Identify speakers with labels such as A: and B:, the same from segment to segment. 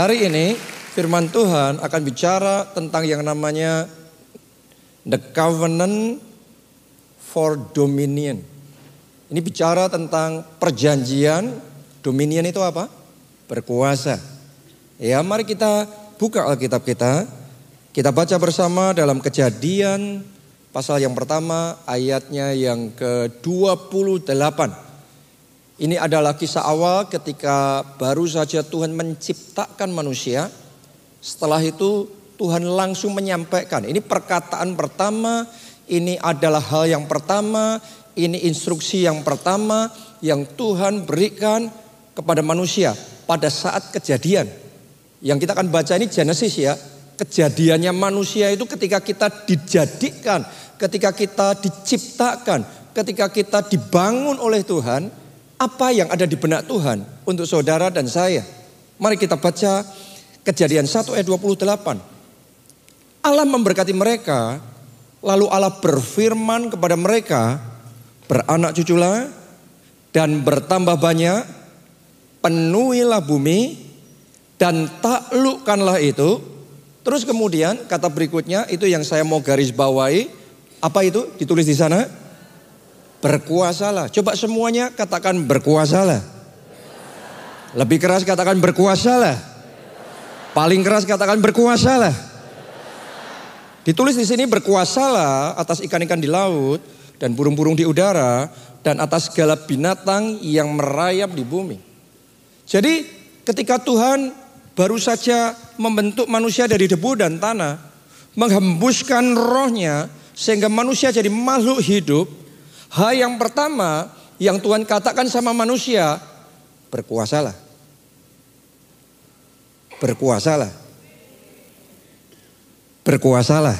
A: Hari ini firman Tuhan akan bicara tentang yang namanya the covenant for dominion. Ini bicara tentang perjanjian dominion itu apa? Berkuasa. Ya, mari kita buka Alkitab kita. Kita baca bersama dalam Kejadian pasal yang pertama ayatnya yang ke-28. Ini adalah kisah awal ketika baru saja Tuhan menciptakan manusia. Setelah itu Tuhan langsung menyampaikan. Ini perkataan pertama, ini adalah hal yang pertama, ini instruksi yang pertama yang Tuhan berikan kepada manusia pada saat kejadian. Yang kita akan baca ini Genesis ya. Kejadiannya manusia itu ketika kita dijadikan, ketika kita diciptakan, ketika kita dibangun oleh Tuhan, apa yang ada di benak Tuhan untuk saudara dan saya. Mari kita baca kejadian 1 ayat 28. Allah memberkati mereka, lalu Allah berfirman kepada mereka, beranak cuculah dan bertambah banyak, penuhilah bumi dan taklukkanlah itu. Terus kemudian kata berikutnya itu yang saya mau garis bawahi, apa itu? Ditulis di sana berkuasalah. Coba semuanya katakan berkuasalah. Lebih keras katakan berkuasalah. Paling keras katakan berkuasalah. Ditulis di sini berkuasalah atas ikan-ikan di laut dan burung-burung di udara dan atas segala binatang yang merayap di bumi. Jadi ketika Tuhan baru saja membentuk manusia dari debu dan tanah, menghembuskan rohnya sehingga manusia jadi makhluk hidup, Hal yang pertama yang Tuhan katakan sama manusia, berkuasalah. Berkuasalah. Berkuasalah.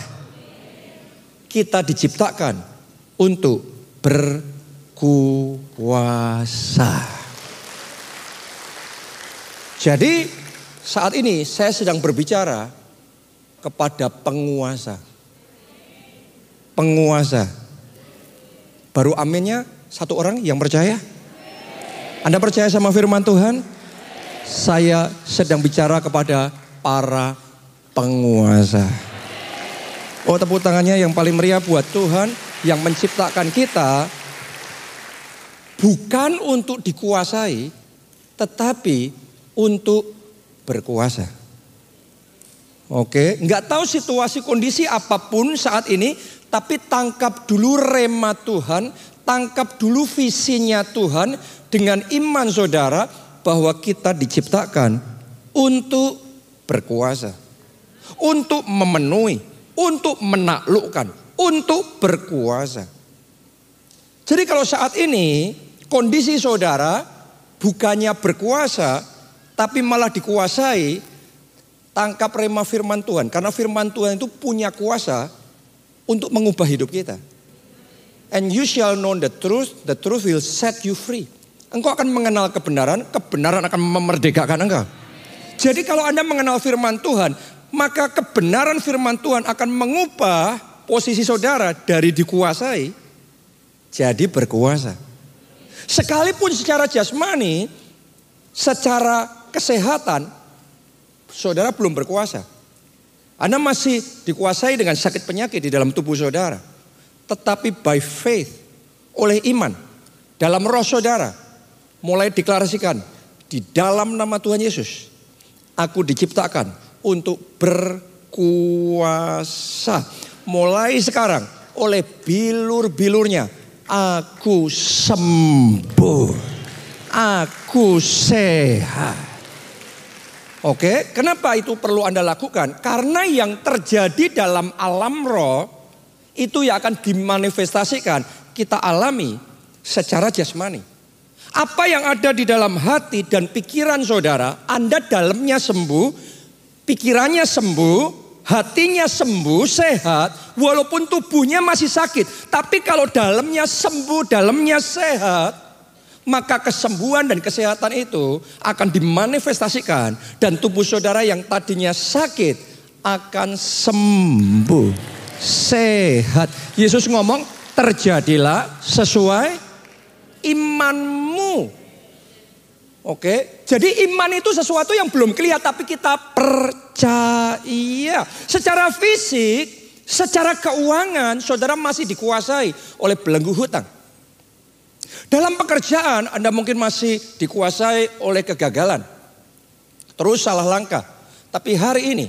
A: Kita diciptakan untuk berkuasa. Jadi saat ini saya sedang berbicara kepada penguasa. Penguasa. Baru aminnya satu orang yang percaya. Anda percaya sama firman Tuhan? Saya sedang bicara kepada para penguasa. Oh tepuk tangannya yang paling meriah buat Tuhan yang menciptakan kita bukan untuk dikuasai tetapi untuk berkuasa. Oke, nggak tahu situasi kondisi apa pun saat ini, tapi tangkap dulu rema Tuhan, tangkap dulu visinya Tuhan dengan iman saudara bahwa kita diciptakan untuk berkuasa, untuk memenuhi, untuk menaklukkan, untuk berkuasa. Jadi kalau saat ini kondisi saudara bukannya berkuasa tapi malah dikuasai, tangkap rema firman Tuhan karena firman Tuhan itu punya kuasa untuk mengubah hidup kita. And you shall know the truth, the truth will set you free. Engkau akan mengenal kebenaran, kebenaran akan memerdekakan engkau. Jadi kalau Anda mengenal firman Tuhan, maka kebenaran firman Tuhan akan mengubah posisi saudara dari dikuasai jadi berkuasa. Sekalipun secara jasmani, secara kesehatan, saudara belum berkuasa. Anda masih dikuasai dengan sakit penyakit di dalam tubuh saudara. Tetapi by faith, oleh iman, dalam roh saudara, mulai deklarasikan, di dalam nama Tuhan Yesus, aku diciptakan untuk berkuasa. Mulai sekarang, oleh bilur-bilurnya, aku sembuh, aku sehat. Oke, kenapa itu perlu Anda lakukan? Karena yang terjadi dalam alam roh itu yang akan dimanifestasikan kita alami secara jasmani. Apa yang ada di dalam hati dan pikiran saudara, Anda dalamnya sembuh, pikirannya sembuh, hatinya sembuh, sehat, walaupun tubuhnya masih sakit. Tapi kalau dalamnya sembuh, dalamnya sehat, maka kesembuhan dan kesehatan itu akan dimanifestasikan dan tubuh saudara yang tadinya sakit akan sembuh, sehat. Yesus ngomong, "Terjadilah sesuai imanmu." Oke, Jadi iman itu sesuatu yang belum kelihatan tapi kita percaya. Secara fisik, secara keuangan saudara masih dikuasai oleh belenggu hutang. Dalam pekerjaan Anda mungkin masih dikuasai oleh kegagalan. Terus salah langkah. Tapi hari ini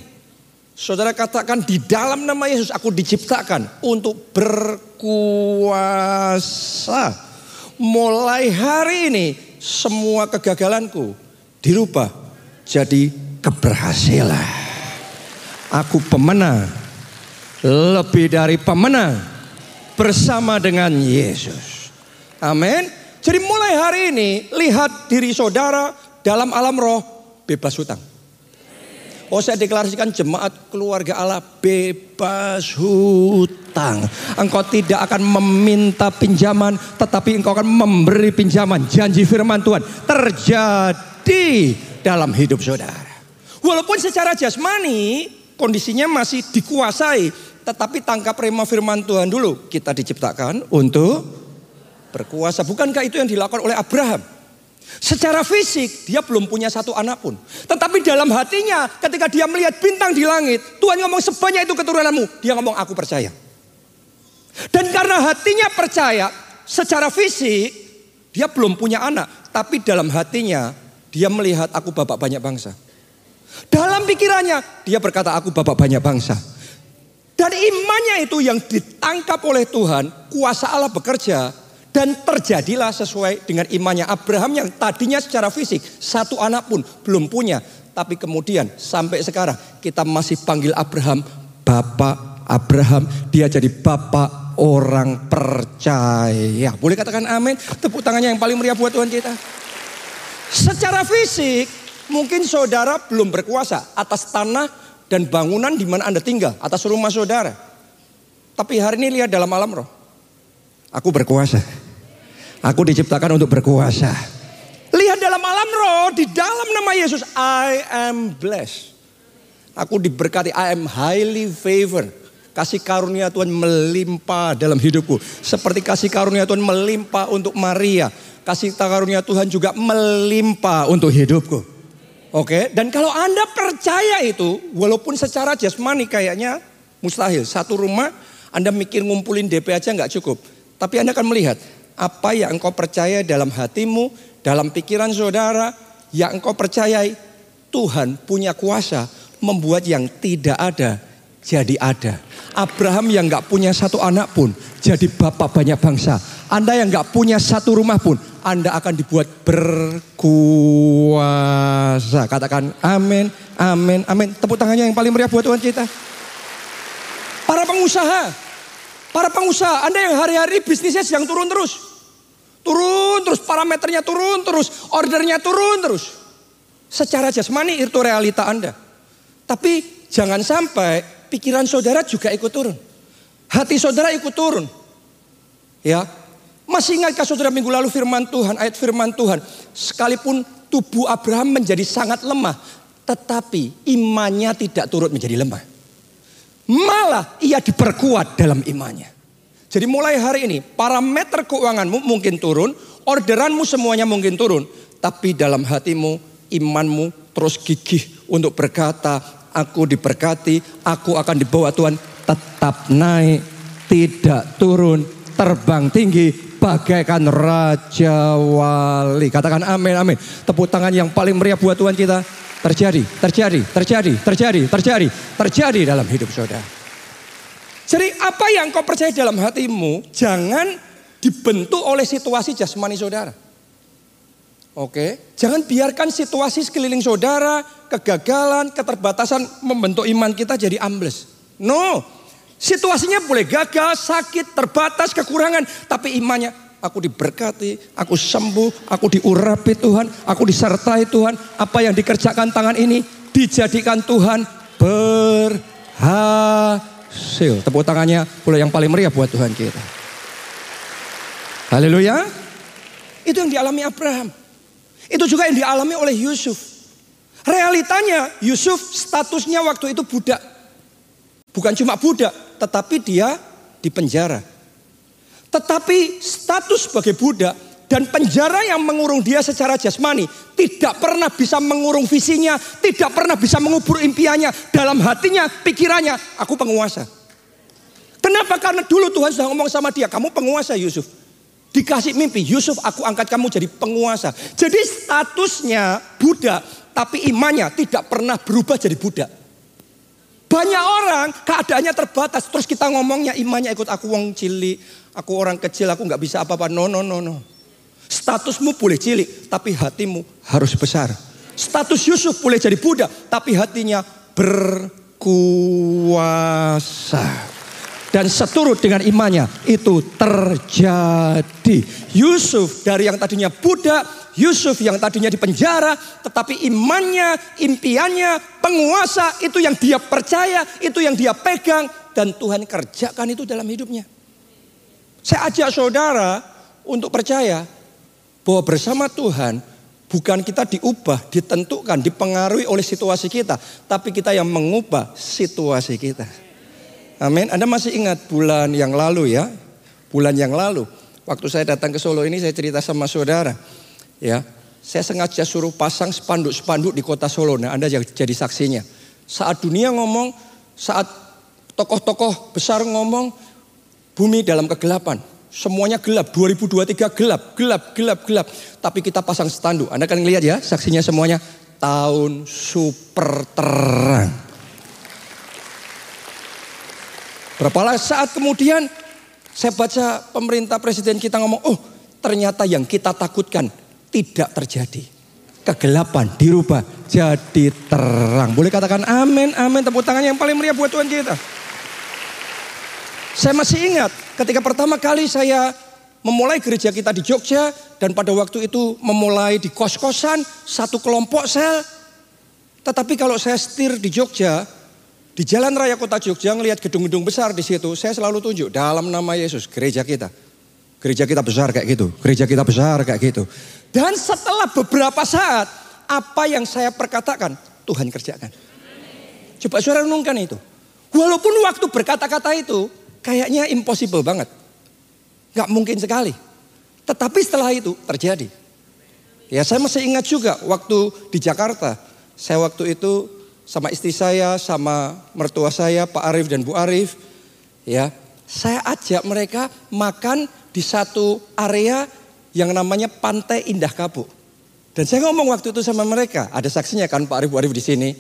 A: saudara katakan di dalam nama Yesus aku diciptakan untuk berkuasa. Mulai hari ini semua kegagalanku dirubah jadi keberhasilan. Aku pemenang. Lebih dari pemenang bersama dengan Yesus. Amin. Jadi mulai hari ini lihat diri saudara dalam alam roh bebas hutang. Oh saya deklarasikan jemaat keluarga Allah bebas hutang. Engkau tidak akan meminta pinjaman tetapi engkau akan memberi pinjaman. Janji firman Tuhan terjadi dalam hidup saudara. Walaupun secara jasmani kondisinya masih dikuasai. Tetapi tangkap rema firman Tuhan dulu. Kita diciptakan untuk berkuasa. Bukankah itu yang dilakukan oleh Abraham? Secara fisik dia belum punya satu anak pun. Tetapi dalam hatinya ketika dia melihat bintang di langit. Tuhan ngomong sebanyak itu keturunanmu. Dia ngomong aku percaya. Dan karena hatinya percaya secara fisik dia belum punya anak. Tapi dalam hatinya dia melihat aku bapak banyak bangsa. Dalam pikirannya dia berkata aku bapak banyak bangsa. Dan imannya itu yang ditangkap oleh Tuhan. Kuasa Allah bekerja dan terjadilah sesuai dengan imannya Abraham yang tadinya secara fisik satu anak pun belum punya. Tapi kemudian sampai sekarang kita masih panggil Abraham Bapak Abraham. Dia jadi Bapak orang percaya. Boleh katakan amin? Tepuk tangannya yang paling meriah buat Tuhan kita. Secara fisik mungkin saudara belum berkuasa atas tanah dan bangunan di mana Anda tinggal. Atas rumah saudara. Tapi hari ini lihat dalam alam roh. Aku berkuasa. Aku diciptakan untuk berkuasa. Lihat dalam alam roh, di dalam nama Yesus, I am blessed. Aku diberkati, I am highly favored. Kasih karunia Tuhan melimpah dalam hidupku. Seperti kasih karunia Tuhan melimpah untuk Maria. Kasih karunia Tuhan juga melimpah untuk hidupku. Oke, dan kalau Anda percaya itu, walaupun secara jasmani kayaknya mustahil. Satu rumah, Anda mikir ngumpulin DP aja nggak cukup. Tapi Anda akan melihat apa yang engkau percaya dalam hatimu, dalam pikiran saudara, yang engkau percayai. Tuhan punya kuasa membuat yang tidak ada jadi ada. Abraham yang nggak punya satu anak pun jadi bapak banyak bangsa. Anda yang nggak punya satu rumah pun Anda akan dibuat berkuasa. Katakan amin, amin, amin. Tepuk tangannya yang paling meriah buat Tuhan kita. Para pengusaha, Para pengusaha, Anda yang hari-hari bisnisnya sedang turun terus. Turun terus, parameternya turun terus, ordernya turun terus. Secara jasmani itu realita Anda. Tapi jangan sampai pikiran saudara juga ikut turun. Hati saudara ikut turun. Ya, masih ingatkah saudara minggu lalu firman Tuhan, ayat firman Tuhan. Sekalipun tubuh Abraham menjadi sangat lemah. Tetapi imannya tidak turut menjadi lemah. Malah ia diperkuat dalam imannya. Jadi mulai hari ini parameter keuanganmu mungkin turun, orderanmu semuanya mungkin turun. Tapi dalam hatimu, imanmu terus gigih untuk berkata, aku diberkati, aku akan dibawa Tuhan tetap naik, tidak turun, terbang tinggi, bagaikan Raja Wali. Katakan amin, amin. Tepuk tangan yang paling meriah buat Tuhan kita. Terjadi, terjadi, terjadi, terjadi, terjadi, terjadi dalam hidup saudara. Jadi apa yang kau percaya dalam hatimu jangan dibentuk oleh situasi jasmani saudara. Oke, jangan biarkan situasi sekeliling saudara, kegagalan, keterbatasan membentuk iman kita jadi ambles. No, situasinya boleh gagal, sakit, terbatas, kekurangan, tapi imannya aku diberkati, aku sembuh, aku diurapi Tuhan, aku disertai Tuhan. Apa yang dikerjakan tangan ini dijadikan Tuhan berhasil. Tepuk tangannya boleh yang paling meriah buat Tuhan kita. Haleluya. Itu yang dialami Abraham. Itu juga yang dialami oleh Yusuf. Realitanya Yusuf statusnya waktu itu budak. Bukan cuma budak, tetapi dia di penjara. Tetapi status sebagai budak Dan penjara yang mengurung dia secara jasmani tidak pernah bisa mengurung visinya, tidak pernah bisa mengubur impiannya. Dalam hatinya, pikirannya, aku penguasa. Kenapa? Karena dulu Tuhan sudah ngomong sama dia, kamu penguasa Yusuf. Dikasih mimpi, Yusuf aku angkat kamu jadi penguasa. Jadi statusnya budak, tapi imannya tidak pernah berubah jadi budak. Banyak orang keadaannya terbatas, terus kita ngomongnya imannya ikut aku wong cilik, aku orang kecil, aku nggak bisa apa-apa. No, no, no, no. Statusmu boleh cilik, tapi hatimu harus besar. Status Yusuf boleh jadi budak, tapi hatinya berkuasa. Dan seturut dengan imannya itu terjadi. Yusuf dari yang tadinya budak, Yusuf yang tadinya di penjara, tetapi imannya, impiannya, penguasa itu yang dia percaya, itu yang dia pegang dan Tuhan kerjakan itu dalam hidupnya. Saya ajak saudara untuk percaya bahwa bersama Tuhan bukan kita diubah, ditentukan, dipengaruhi oleh situasi kita, tapi kita yang mengubah situasi kita. Amin. Anda masih ingat bulan yang lalu ya? Bulan yang lalu, waktu saya datang ke Solo ini saya cerita sama saudara, ya. Saya sengaja suruh pasang spanduk-spanduk di kota Solo. Nah, Anda jadi saksinya. Saat dunia ngomong, saat tokoh-tokoh besar ngomong, bumi dalam kegelapan. Semuanya gelap, 2023 gelap, gelap, gelap, gelap. Tapi kita pasang standu. Anda kan lihat ya, saksinya semuanya tahun super terang. Berapa saat kemudian saya baca pemerintah presiden kita ngomong, oh ternyata yang kita takutkan tidak terjadi. Kegelapan dirubah jadi terang. Boleh katakan amin, amin. Tepuk tangan yang paling meriah buat Tuhan kita. Saya masih ingat ketika pertama kali saya memulai gereja kita di Jogja dan pada waktu itu memulai di kos-kosan satu kelompok sel. Tetapi kalau saya setir di Jogja, di jalan raya kota Jogja ngelihat gedung-gedung besar di situ, saya selalu tunjuk dalam nama Yesus gereja kita. Gereja kita besar kayak gitu, gereja kita besar kayak gitu. Dan setelah beberapa saat, apa yang saya perkatakan, Tuhan kerjakan. Coba suara renungkan itu. Walaupun waktu berkata-kata itu, Kayaknya impossible banget. Gak mungkin sekali. Tetapi setelah itu terjadi. Ya saya masih ingat juga waktu di Jakarta. Saya waktu itu sama istri saya, sama mertua saya, Pak Arif dan Bu Arif. Ya, saya ajak mereka makan di satu area yang namanya Pantai Indah Kapuk. Dan saya ngomong waktu itu sama mereka, ada saksinya kan Pak Arif Bu Arif di sini.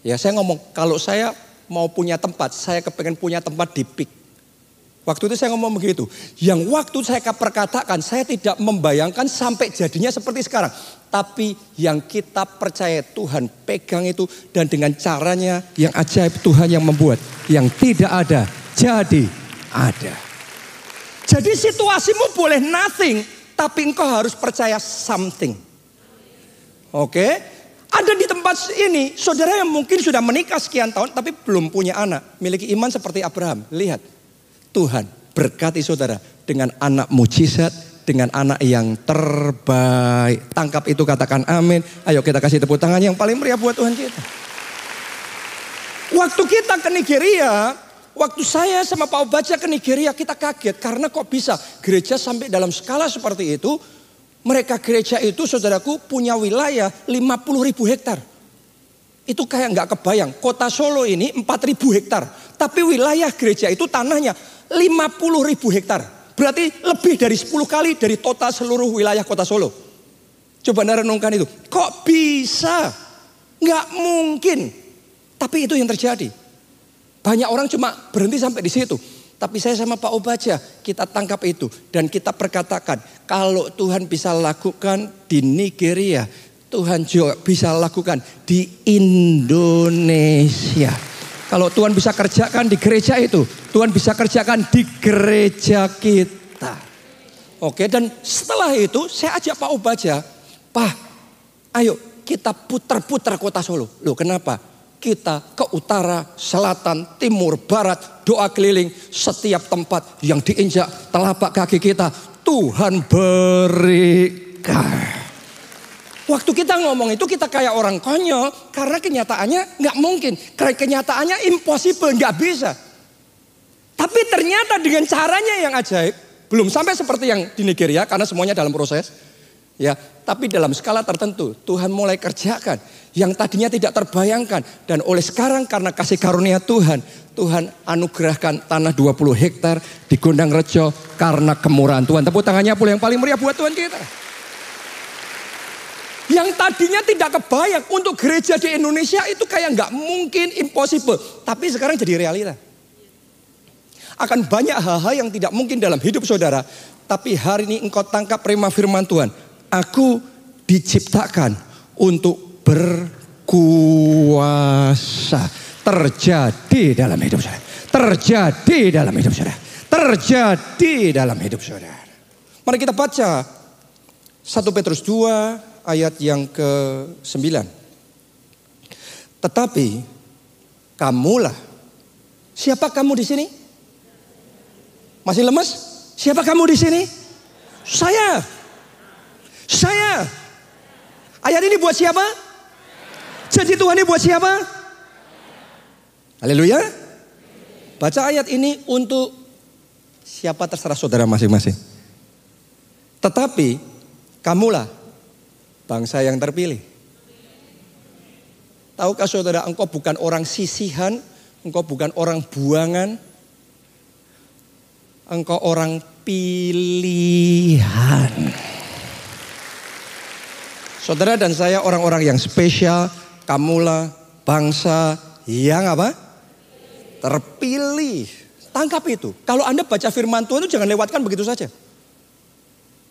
A: Ya saya ngomong kalau saya mau punya tempat, saya kepengen punya tempat di PIK. Waktu itu saya ngomong begitu. Yang waktu saya perkatakan, saya tidak membayangkan sampai jadinya seperti sekarang. Tapi yang kita percaya Tuhan pegang itu dan dengan caranya yang ajaib Tuhan yang membuat. Yang tidak ada, jadi ada. Jadi situasimu boleh nothing, tapi engkau harus percaya something. Oke? Ada di tempat ini, saudara yang mungkin sudah menikah sekian tahun tapi belum punya anak. Miliki iman seperti Abraham. Lihat, Tuhan berkati saudara dengan anak mujizat, dengan anak yang terbaik. Tangkap itu katakan amin. Ayo kita kasih tepuk tangan yang paling meriah buat Tuhan kita. Waktu kita ke Nigeria, waktu saya sama Pak Obaca ke Nigeria kita kaget karena kok bisa gereja sampai dalam skala seperti itu. Mereka gereja itu saudaraku punya wilayah 50 ribu hektar. Itu kayak nggak kebayang. Kota Solo ini 4 ribu hektar. Tapi wilayah gereja itu tanahnya 50 ribu hektar. Berarti lebih dari 10 kali dari total seluruh wilayah kota Solo. Coba anda renungkan itu. Kok bisa? Nggak mungkin. Tapi itu yang terjadi. Banyak orang cuma berhenti sampai di situ. Tapi saya sama Pak Obaja, kita tangkap itu. Dan kita perkatakan, kalau Tuhan bisa lakukan di Nigeria, Tuhan juga bisa lakukan di Indonesia. Kalau Tuhan bisa kerjakan di gereja itu, Tuhan bisa kerjakan di gereja kita. Oke, dan setelah itu saya ajak Pak Obaja, Pak, ayo kita putar-putar kota Solo. Loh kenapa? Kita ke utara, selatan, timur, barat, doa keliling setiap tempat yang diinjak telapak kaki kita. Tuhan berikan. Waktu kita ngomong itu kita kayak orang konyol karena kenyataannya nggak mungkin. Karena kenyataannya impossible, nggak bisa. Tapi ternyata dengan caranya yang ajaib, Belum sampai seperti yang di Nigeria karena semuanya dalam proses. Ya, tapi dalam skala tertentu Tuhan mulai kerjakan yang tadinya tidak terbayangkan dan oleh sekarang karena kasih karunia Tuhan, Tuhan anugerahkan tanah 20 hektar di Gondang Rejo karena kemurahan Tuhan. Tepuk tangannya pula yang paling meriah buat Tuhan kita. Yang tadinya tidak kebayang untuk gereja di Indonesia itu kayak nggak mungkin, impossible. Tapi sekarang jadi realita. Akan banyak hal-hal yang tidak mungkin dalam hidup saudara. Tapi hari ini engkau tangkap prima firman Tuhan. Aku diciptakan untuk berkuasa. Terjadi dalam hidup saudara. Terjadi dalam hidup saudara. Terjadi dalam hidup saudara. Mari kita baca 1 Petrus 2 ayat yang ke-9. Tetapi kamulah. Siapa kamu di sini? Masih lemes? Siapa kamu di sini? Saya. Saya. Ayat ini buat siapa? Janji Tuhan ini buat siapa? Haleluya. Baca ayat ini untuk siapa terserah saudara masing-masing. Tetapi kamulah bangsa yang terpilih. Tahukah saudara engkau bukan orang sisihan, engkau bukan orang buangan, engkau orang pilihan. Saudara dan saya orang-orang yang spesial, kamulah bangsa yang apa? Terpilih. Tangkap itu. Kalau Anda baca firman Tuhan itu jangan lewatkan begitu saja.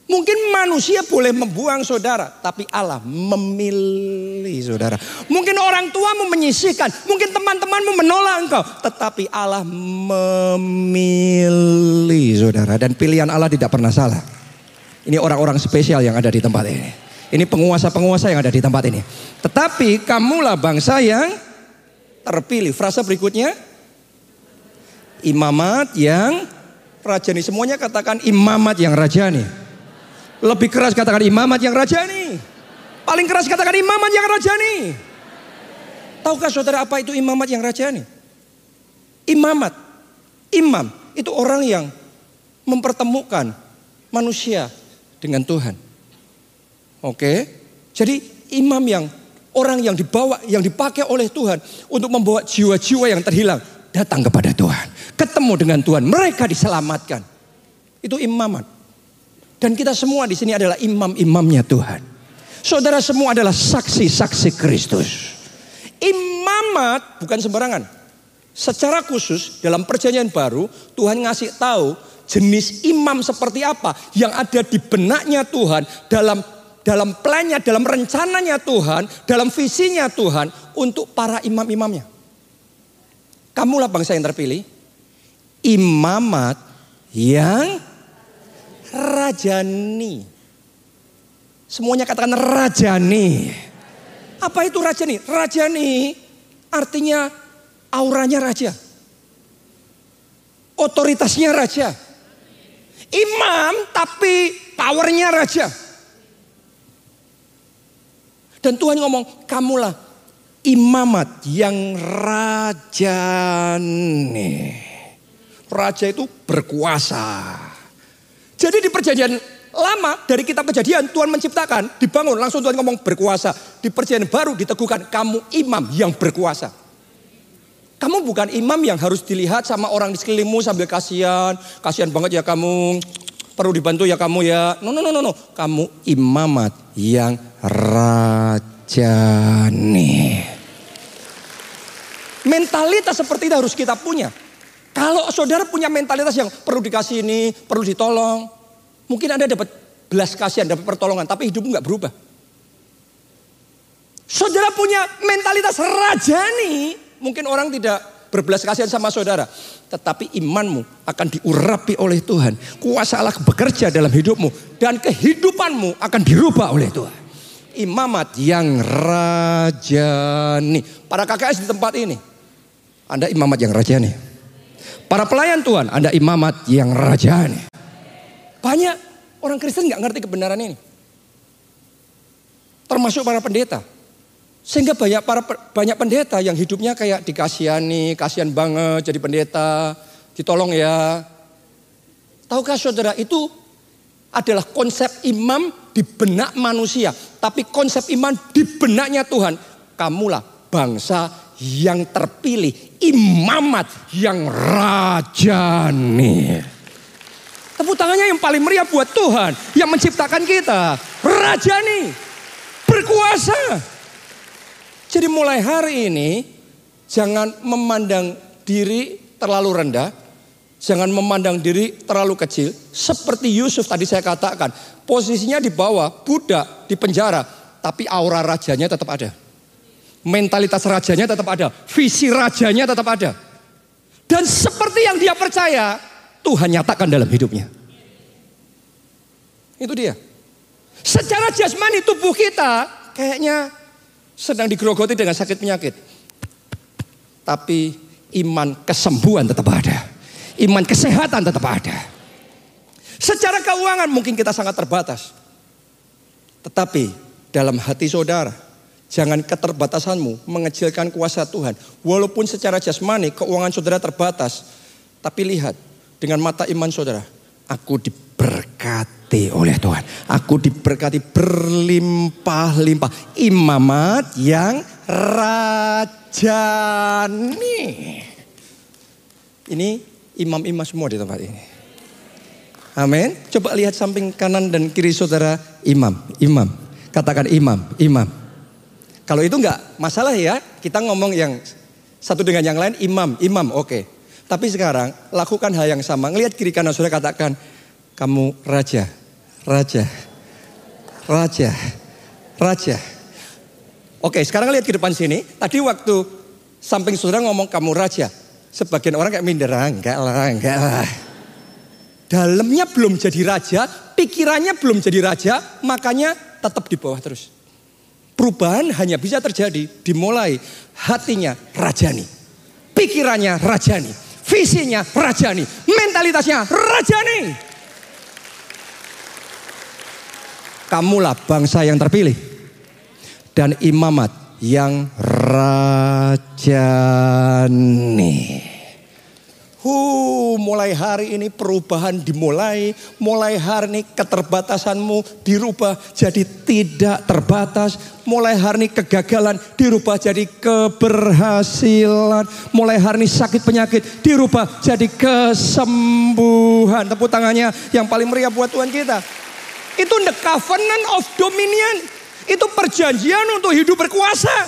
A: Mungkin manusia boleh membuang saudara, tapi Allah memilih saudara. Mungkin orang tua mau menyisihkan, mungkin teman-temanmu menolak engkau, tetapi Allah memilih saudara. Dan pilihan Allah tidak pernah salah. Ini orang-orang spesial yang ada di tempat ini. Ini penguasa-penguasa yang ada di tempat ini. Tetapi kamulah bangsa yang terpilih. Frasa berikutnya, imamat yang rajani. Semuanya katakan imamat yang rajani. Lebih keras katakan imamat yang rajani. Paling keras katakan imamat yang rajani. Tahukah saudara apa itu imamat yang rajani? Imamat, imam itu orang yang mempertemukan manusia dengan Tuhan. Oke, jadi imam yang orang yang dibawa, yang dipakai oleh Tuhan untuk membawa jiwa-jiwa yang terhilang datang kepada Tuhan, ketemu dengan Tuhan, mereka diselamatkan. Itu imamat. Dan kita semua di sini adalah imam-imamnya Tuhan. Saudara semua adalah saksi-saksi Kristus. Imamat bukan sembarangan. Secara khusus dalam perjanjian baru Tuhan ngasih tahu jenis imam seperti apa yang ada di benaknya Tuhan dalam dalam plannya, dalam rencananya Tuhan, dalam visinya Tuhan untuk para imam-imamnya. Kamulah bangsa yang terpilih, imamat yang rajani. Semuanya katakan rajani. Apa itu rajani? Rajani artinya auranya raja. Otoritasnya raja. Imam tapi powernya raja. Dan Tuhan ngomong, kamulah imamat yang rajani. Raja itu berkuasa. Jadi di perjanjian lama dari kitab kejadian Tuhan menciptakan, dibangun, langsung Tuhan ngomong berkuasa. Di perjanjian baru diteguhkan kamu imam yang berkuasa. Kamu bukan imam yang harus dilihat sama orang di sekelilingmu sambil kasihan, kasihan banget ya kamu, perlu dibantu ya kamu ya. No no no no no, kamu imamat yang rajani. Mentalitas seperti itu harus kita punya. Kalau saudara punya mentalitas yang perlu dikasih ini, perlu ditolong. Mungkin Anda dapat belas kasihan, dapat pertolongan. Tapi hidupmu nggak berubah. Saudara punya mentalitas rajani. Mungkin orang tidak berbelas kasihan sama saudara. Tetapi imanmu akan diurapi oleh Tuhan. Kuasa Allah bekerja dalam hidupmu. Dan kehidupanmu akan dirubah oleh Tuhan. Imamat yang rajani. Para KKS di tempat ini. Anda imamat yang rajani. Para pelayan Tuhan, Anda imamat yang rajani. Banyak orang Kristen nggak ngerti kebenaran ini. Termasuk para pendeta. Sehingga banyak para banyak pendeta yang hidupnya kayak dikasihani, kasihan banget jadi pendeta, ditolong ya. Tahukah saudara itu adalah konsep imam di benak manusia. Tapi konsep iman di benaknya Tuhan. Kamulah bangsa yang terpilih. Imamat yang rajani. Tepuk tangannya yang paling meriah buat Tuhan. Yang menciptakan kita. Rajani. Berkuasa. Jadi mulai hari ini jangan memandang diri terlalu rendah, jangan memandang diri terlalu kecil. Seperti Yusuf tadi saya katakan, posisinya di bawah, budak di penjara, tapi aura rajanya tetap ada. Mentalitas rajanya tetap ada, visi rajanya tetap ada. Dan seperti yang dia percaya, Tuhan nyatakan dalam hidupnya. Itu dia. Secara jasmani tubuh kita kayaknya sedang digerogoti dengan sakit penyakit. Tapi iman kesembuhan tetap ada. Iman kesehatan tetap ada. Secara keuangan mungkin kita sangat terbatas. Tetapi dalam hati saudara, jangan keterbatasanmu mengecilkan kuasa Tuhan. Walaupun secara jasmani keuangan saudara terbatas, tapi lihat dengan mata iman saudara, aku diberkati oleh Tuhan. Aku diberkati berlimpah-limpah. Imamat yang rajani. Ini imam-imam semua di tempat ini. Amin. Coba lihat samping kanan dan kiri saudara imam, imam. Katakan imam, imam. Kalau itu enggak masalah ya, kita ngomong yang satu dengan yang lain imam, imam, oke. Okay. Tapi sekarang lakukan hal yang sama. Ngelihat kiri kanan saudara katakan, kamu raja, raja, raja, raja. Oke sekarang lihat ke depan sini. Tadi waktu samping saudara ngomong kamu raja. Sebagian orang kayak minder, ah, enggak lah, enggak lah. Dalamnya belum jadi raja, pikirannya belum jadi raja, makanya tetap di bawah terus. Perubahan hanya bisa terjadi dimulai hatinya rajani. Pikirannya rajani. Visinya rajani, mentalitasnya rajani. Kamulah bangsa yang terpilih dan imamat yang rajani. Hu, mulai hari ini perubahan dimulai, mulai hari ini keterbatasanmu dirubah jadi tidak terbatas, mulai hari ini kegagalan dirubah jadi keberhasilan, mulai hari ini sakit penyakit dirubah jadi kesembuhan. Tepuk tangannya yang paling meriah buat Tuhan kita. Itu the covenant of dominion. Itu perjanjian untuk hidup berkuasa.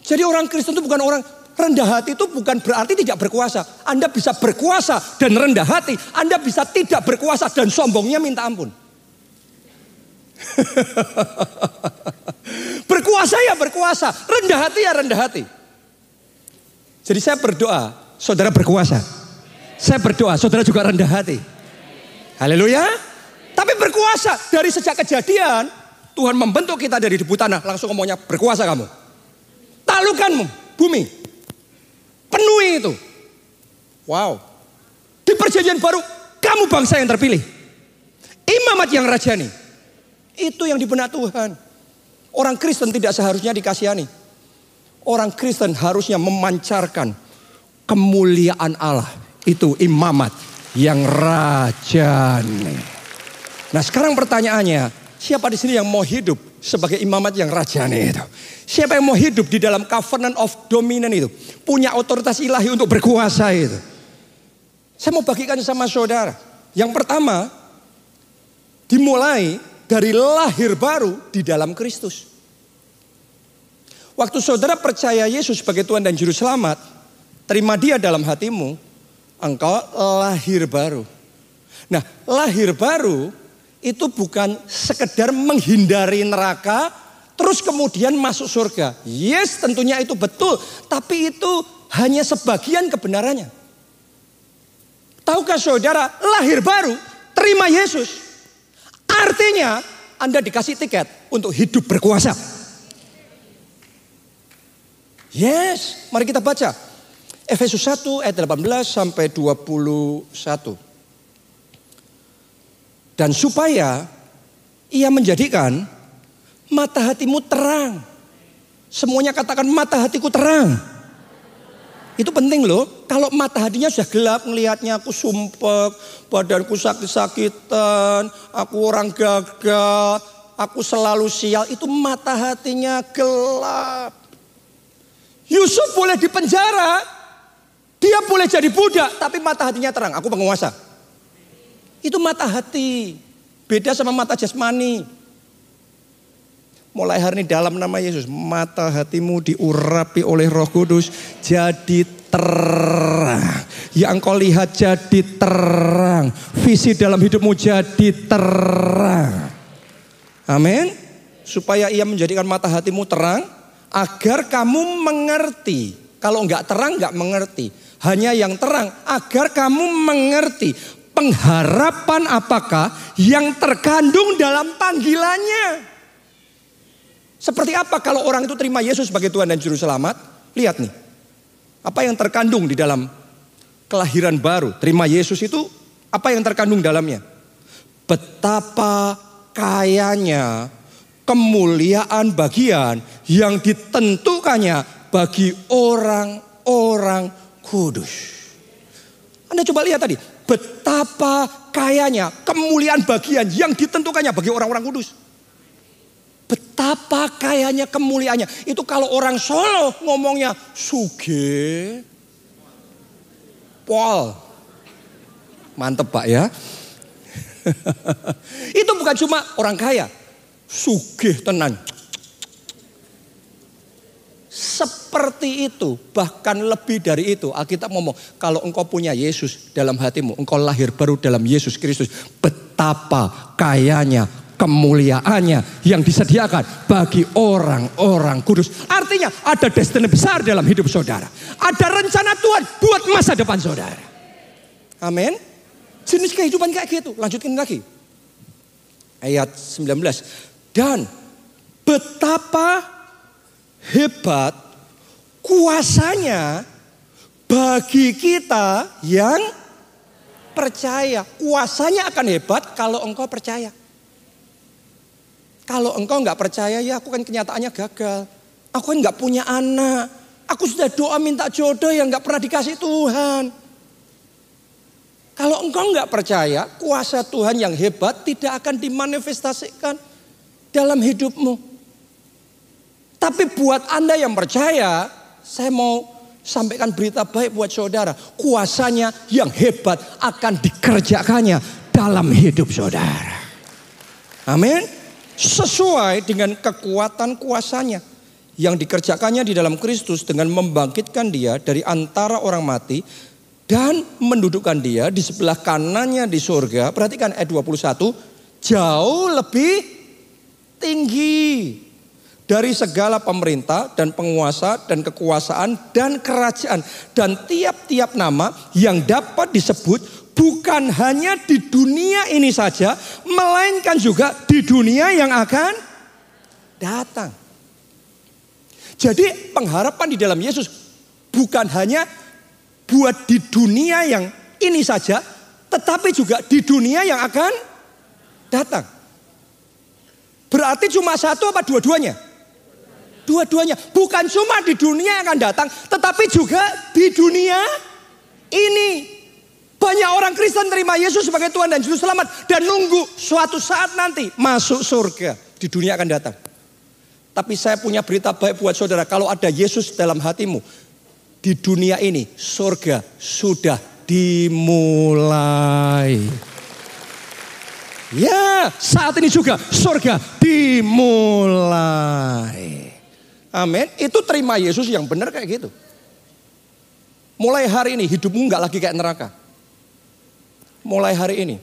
A: Jadi orang Kristen itu bukan orang Rendah hati itu bukan berarti tidak berkuasa. Anda bisa berkuasa dan rendah hati. Anda bisa tidak berkuasa dan sombongnya minta ampun. berkuasa ya berkuasa. Rendah hati ya rendah hati. Jadi saya berdoa, saudara berkuasa. Saya berdoa, saudara juga rendah hati. Haleluya. Tapi berkuasa dari sejak kejadian Tuhan membentuk kita dari debu tanah langsung ngomongnya berkuasa kamu. Talukanmu bumi Penuhi itu. Wow. Di perjanjian baru kamu bangsa yang terpilih. Imamat yang rajani. Itu yang dibenak Tuhan. Orang Kristen tidak seharusnya dikasihani. Orang Kristen harusnya memancarkan kemuliaan Allah. Itu imamat yang rajani. Nah sekarang pertanyaannya, siapa di sini yang mau hidup sebagai imamat yang rajani itu? Siapa yang mau hidup di dalam covenant of dominant itu? Punya otoritas ilahi untuk berkuasa itu. Saya mau bagikan sama saudara. Yang pertama, dimulai dari lahir baru di dalam Kristus. Waktu saudara percaya Yesus sebagai Tuhan dan Juru Selamat, terima dia dalam hatimu, engkau lahir baru. Nah, lahir baru itu bukan sekedar menghindari neraka, terus kemudian masuk surga. Yes, tentunya itu betul, tapi itu hanya sebagian kebenarannya. Tahukah saudara, lahir baru, terima Yesus. Artinya Anda dikasih tiket untuk hidup berkuasa. Yes, mari kita baca. Efesus 1 ayat 18 sampai 21. Dan supaya ia menjadikan mata hatimu terang. Semuanya katakan mata hatiku terang. Itu penting loh. Kalau mata hatinya sudah gelap melihatnya aku sumpek, badanku sakit-sakitan, aku orang gagal, aku selalu sial. Itu mata hatinya gelap. Yusuf boleh dipenjara, dia boleh jadi budak, tapi mata hatinya terang. Aku penguasa. Itu mata hati. Beda sama mata jasmani. Mulai hari ini dalam nama Yesus, mata hatimu diurapi oleh Roh Kudus jadi terang. Yang engkau lihat jadi terang. Visi dalam hidupmu jadi terang. Amin. Supaya ia menjadikan mata hatimu terang agar kamu mengerti. Kalau enggak terang enggak mengerti. Hanya yang terang agar kamu mengerti pengharapan apakah yang terkandung dalam panggilannya. Seperti apa kalau orang itu terima Yesus sebagai Tuhan dan Juru Selamat? Lihat nih. Apa yang terkandung di dalam kelahiran baru. Terima Yesus itu apa yang terkandung dalamnya? Betapa kayanya kemuliaan bagian yang ditentukannya bagi orang-orang kudus. Anda coba lihat tadi, betapa kayanya kemuliaan bagian yang ditentukannya bagi orang-orang kudus. Betapa kayanya kemuliaannya. Itu kalau orang Solo ngomongnya suge. Pol. Mantep Pak ya. itu bukan cuma orang kaya. Sugih tenan. Seperti itu, bahkan lebih dari itu. Alkitab ngomong, kalau engkau punya Yesus dalam hatimu, engkau lahir baru dalam Yesus Kristus. Betapa kayanya kemuliaannya yang disediakan bagi orang-orang kudus. Artinya ada destiny besar dalam hidup saudara. Ada rencana Tuhan buat masa depan saudara. Amin. Jenis kehidupan kayak gitu. Lanjutkan lagi. Ayat 19. Dan betapa hebat kuasanya bagi kita yang percaya. Kuasanya akan hebat kalau engkau percaya. Kalau engkau nggak percaya ya aku kan kenyataannya gagal. Aku kan nggak punya anak. Aku sudah doa minta jodoh yang nggak pernah dikasih Tuhan. Kalau engkau nggak percaya, kuasa Tuhan yang hebat tidak akan dimanifestasikan dalam hidupmu. Tapi buat Anda yang percaya, saya mau sampaikan berita baik buat saudara. Kuasanya yang hebat akan dikerjakannya dalam hidup saudara. Amin sesuai dengan kekuatan kuasanya yang dikerjakannya di dalam Kristus dengan membangkitkan dia dari antara orang mati dan mendudukkan dia di sebelah kanannya di surga. Perhatikan ayat 21, jauh lebih tinggi dari segala pemerintah dan penguasa dan kekuasaan dan kerajaan dan tiap-tiap nama yang dapat disebut bukan hanya di dunia ini saja, melainkan juga di dunia yang akan datang. Jadi pengharapan di dalam Yesus bukan hanya buat di dunia yang ini saja, tetapi juga di dunia yang akan datang. Berarti cuma satu apa dua-duanya? Dua-duanya. Bukan cuma di dunia yang akan datang, tetapi juga di dunia ini. Banyak orang Kristen terima Yesus sebagai Tuhan dan Juru Selamat. Dan nunggu suatu saat nanti masuk surga. Di dunia akan datang. Tapi saya punya berita baik buat saudara. Kalau ada Yesus dalam hatimu. Di dunia ini surga sudah dimulai. Ya saat ini juga surga dimulai. Amin. Itu terima Yesus yang benar kayak gitu. Mulai hari ini hidupmu nggak lagi kayak neraka. Mulai hari ini,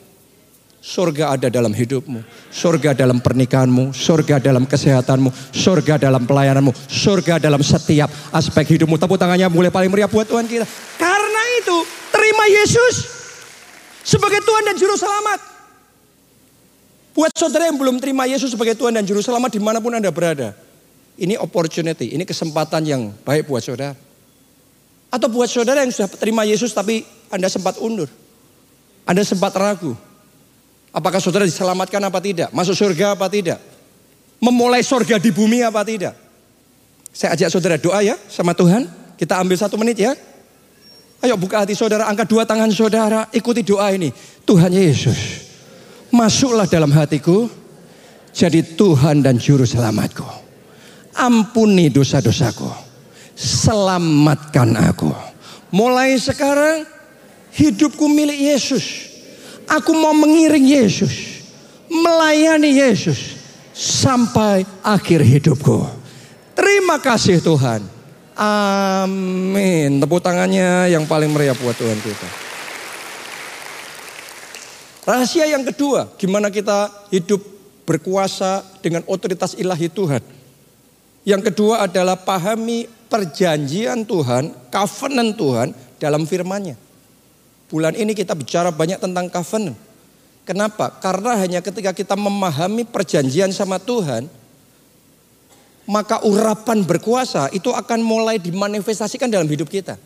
A: surga ada dalam hidupmu, surga dalam pernikahanmu, surga dalam kesehatanmu, surga dalam pelayananmu, surga dalam setiap aspek hidupmu. Tepuk tangannya mulai paling meriah buat Tuhan kita. Karena itu, terima Yesus sebagai Tuhan dan Juru Selamat. Buat saudara yang belum terima Yesus sebagai Tuhan dan Juru Selamat di mana pun Anda berada. Ini opportunity, ini kesempatan yang baik buat saudara. Atau buat saudara yang sudah terima Yesus tapi Anda sempat undur. Anda sempat ragu. Apakah saudara diselamatkan apa tidak? Masuk surga apa tidak? Memulai surga di bumi apa tidak? Saya ajak saudara doa ya sama Tuhan. Kita ambil satu menit ya. Ayo buka hati saudara, angkat dua tangan saudara, ikuti doa ini. Tuhan Yesus, masuklah dalam hatiku, jadi Tuhan dan Juru Selamatku. Ampuni dosa-dosaku, selamatkan aku. Mulai sekarang, hidupku milik Yesus. Aku mau mengiring Yesus, melayani Yesus sampai akhir hidupku. Terima kasih Tuhan. Amin. Tepuk tangannya yang paling meriah buat Tuhan kita. Rahasia yang kedua, gimana kita hidup berkuasa dengan otoritas ilahi Tuhan. Yang kedua adalah pahami perjanjian Tuhan, covenant Tuhan dalam firman-Nya. Bulan ini kita bicara banyak tentang covenant. Kenapa? Karena hanya ketika kita memahami perjanjian sama Tuhan, maka urapan berkuasa itu akan mulai dimanifestasikan dalam hidup kita.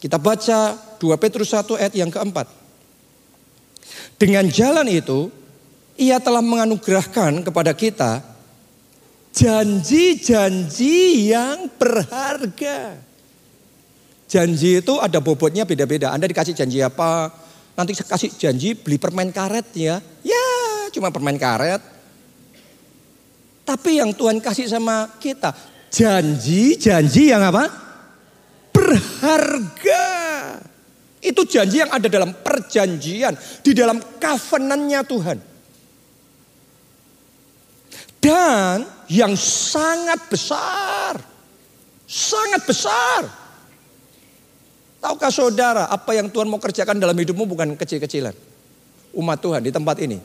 A: Kita baca 2 Petrus 1 ayat yang keempat. Dengan jalan itu, ia telah menganugerahkan kepada kita janji-janji yang berharga. Janji itu ada bobotnya beda-beda. Anda dikasih janji apa? Nanti kasih janji beli permen karet ya. Ya cuma permen karet. Tapi yang Tuhan kasih sama kita. Janji-janji yang apa? Berharga. Itu janji yang ada dalam perjanjian. Di dalam covenantnya Tuhan. Dan yang sangat besar. Sangat besar Tahukah saudara apa yang Tuhan mau kerjakan dalam hidupmu bukan kecil-kecilan. Umat Tuhan di tempat ini.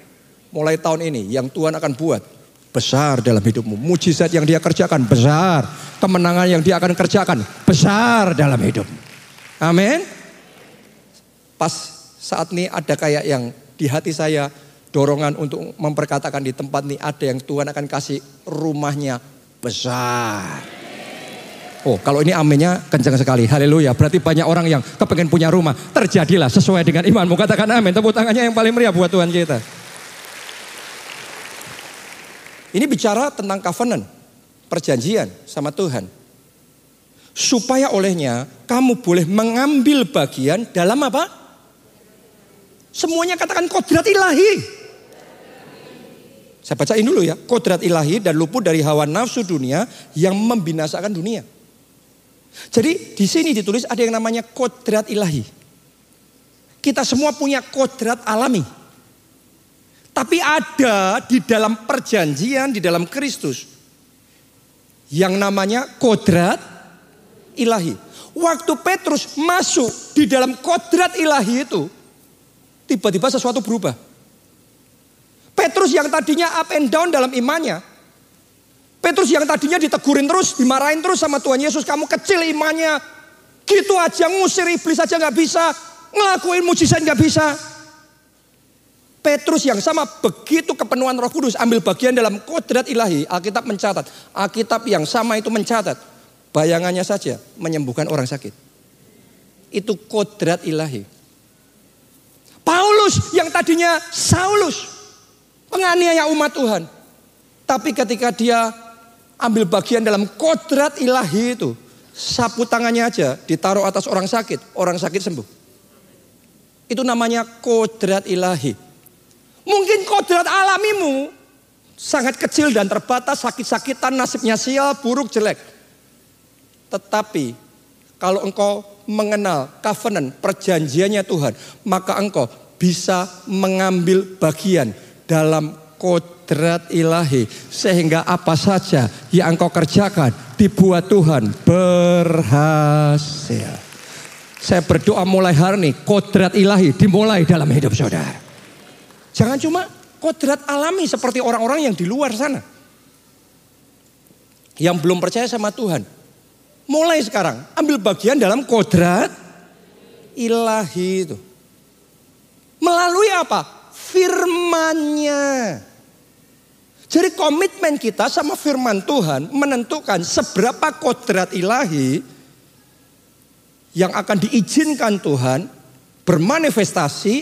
A: Mulai tahun ini yang Tuhan akan buat besar dalam hidupmu. Mujizat yang dia kerjakan besar. Kemenangan yang dia akan kerjakan besar dalam hidup. Amin. Pas saat ini ada kayak yang di hati saya dorongan untuk memperkatakan di tempat ini ada yang Tuhan akan kasih rumahnya besar. Oh kalau ini aminnya kencang sekali. Haleluya. Berarti banyak orang yang kepengen punya rumah. Terjadilah sesuai dengan imanmu. Katakan amin. Tepuk tangannya yang paling meriah buat Tuhan kita. Ini bicara tentang covenant. Perjanjian sama Tuhan. Supaya olehnya kamu boleh mengambil bagian dalam apa? Semuanya katakan kodrat ilahi. Saya bacain dulu ya. Kodrat ilahi dan luput dari hawa nafsu dunia yang membinasakan dunia. Jadi di sini ditulis ada yang namanya kodrat ilahi. Kita semua punya kodrat alami. Tapi ada di dalam perjanjian, di dalam Kristus. Yang namanya kodrat ilahi. Waktu Petrus masuk di dalam kodrat ilahi itu. Tiba-tiba sesuatu berubah. Petrus yang tadinya up and down dalam imannya. Petrus yang tadinya ditegurin terus, dimarahin terus sama Tuhan Yesus. Kamu kecil imannya. Gitu aja ngusir iblis aja nggak bisa. Ngelakuin mujizat nggak bisa. Petrus yang sama begitu kepenuhan roh kudus. Ambil bagian dalam kodrat ilahi. Alkitab mencatat. Alkitab yang sama itu mencatat. Bayangannya saja menyembuhkan orang sakit. Itu kodrat ilahi. Paulus yang tadinya Saulus. Penganiaya umat Tuhan. Tapi ketika dia ambil bagian dalam kodrat ilahi itu. Sapu tangannya aja ditaruh atas orang sakit, orang sakit sembuh. Itu namanya kodrat ilahi. Mungkin kodrat alamimu sangat kecil dan terbatas, sakit-sakitan, nasibnya sial, buruk, jelek. Tetapi kalau engkau mengenal covenant, perjanjiannya Tuhan, maka engkau bisa mengambil bagian dalam kodrat ilahi. Sehingga apa saja yang engkau kerjakan dibuat Tuhan berhasil. Saya berdoa mulai hari ini kodrat ilahi dimulai dalam hidup saudara. Jangan cuma kodrat alami seperti orang-orang yang di luar sana. Yang belum percaya sama Tuhan. Mulai sekarang ambil bagian dalam kodrat ilahi itu. Melalui apa? Firmannya. Jadi komitmen kita sama firman Tuhan menentukan seberapa kodrat ilahi yang akan diizinkan Tuhan bermanifestasi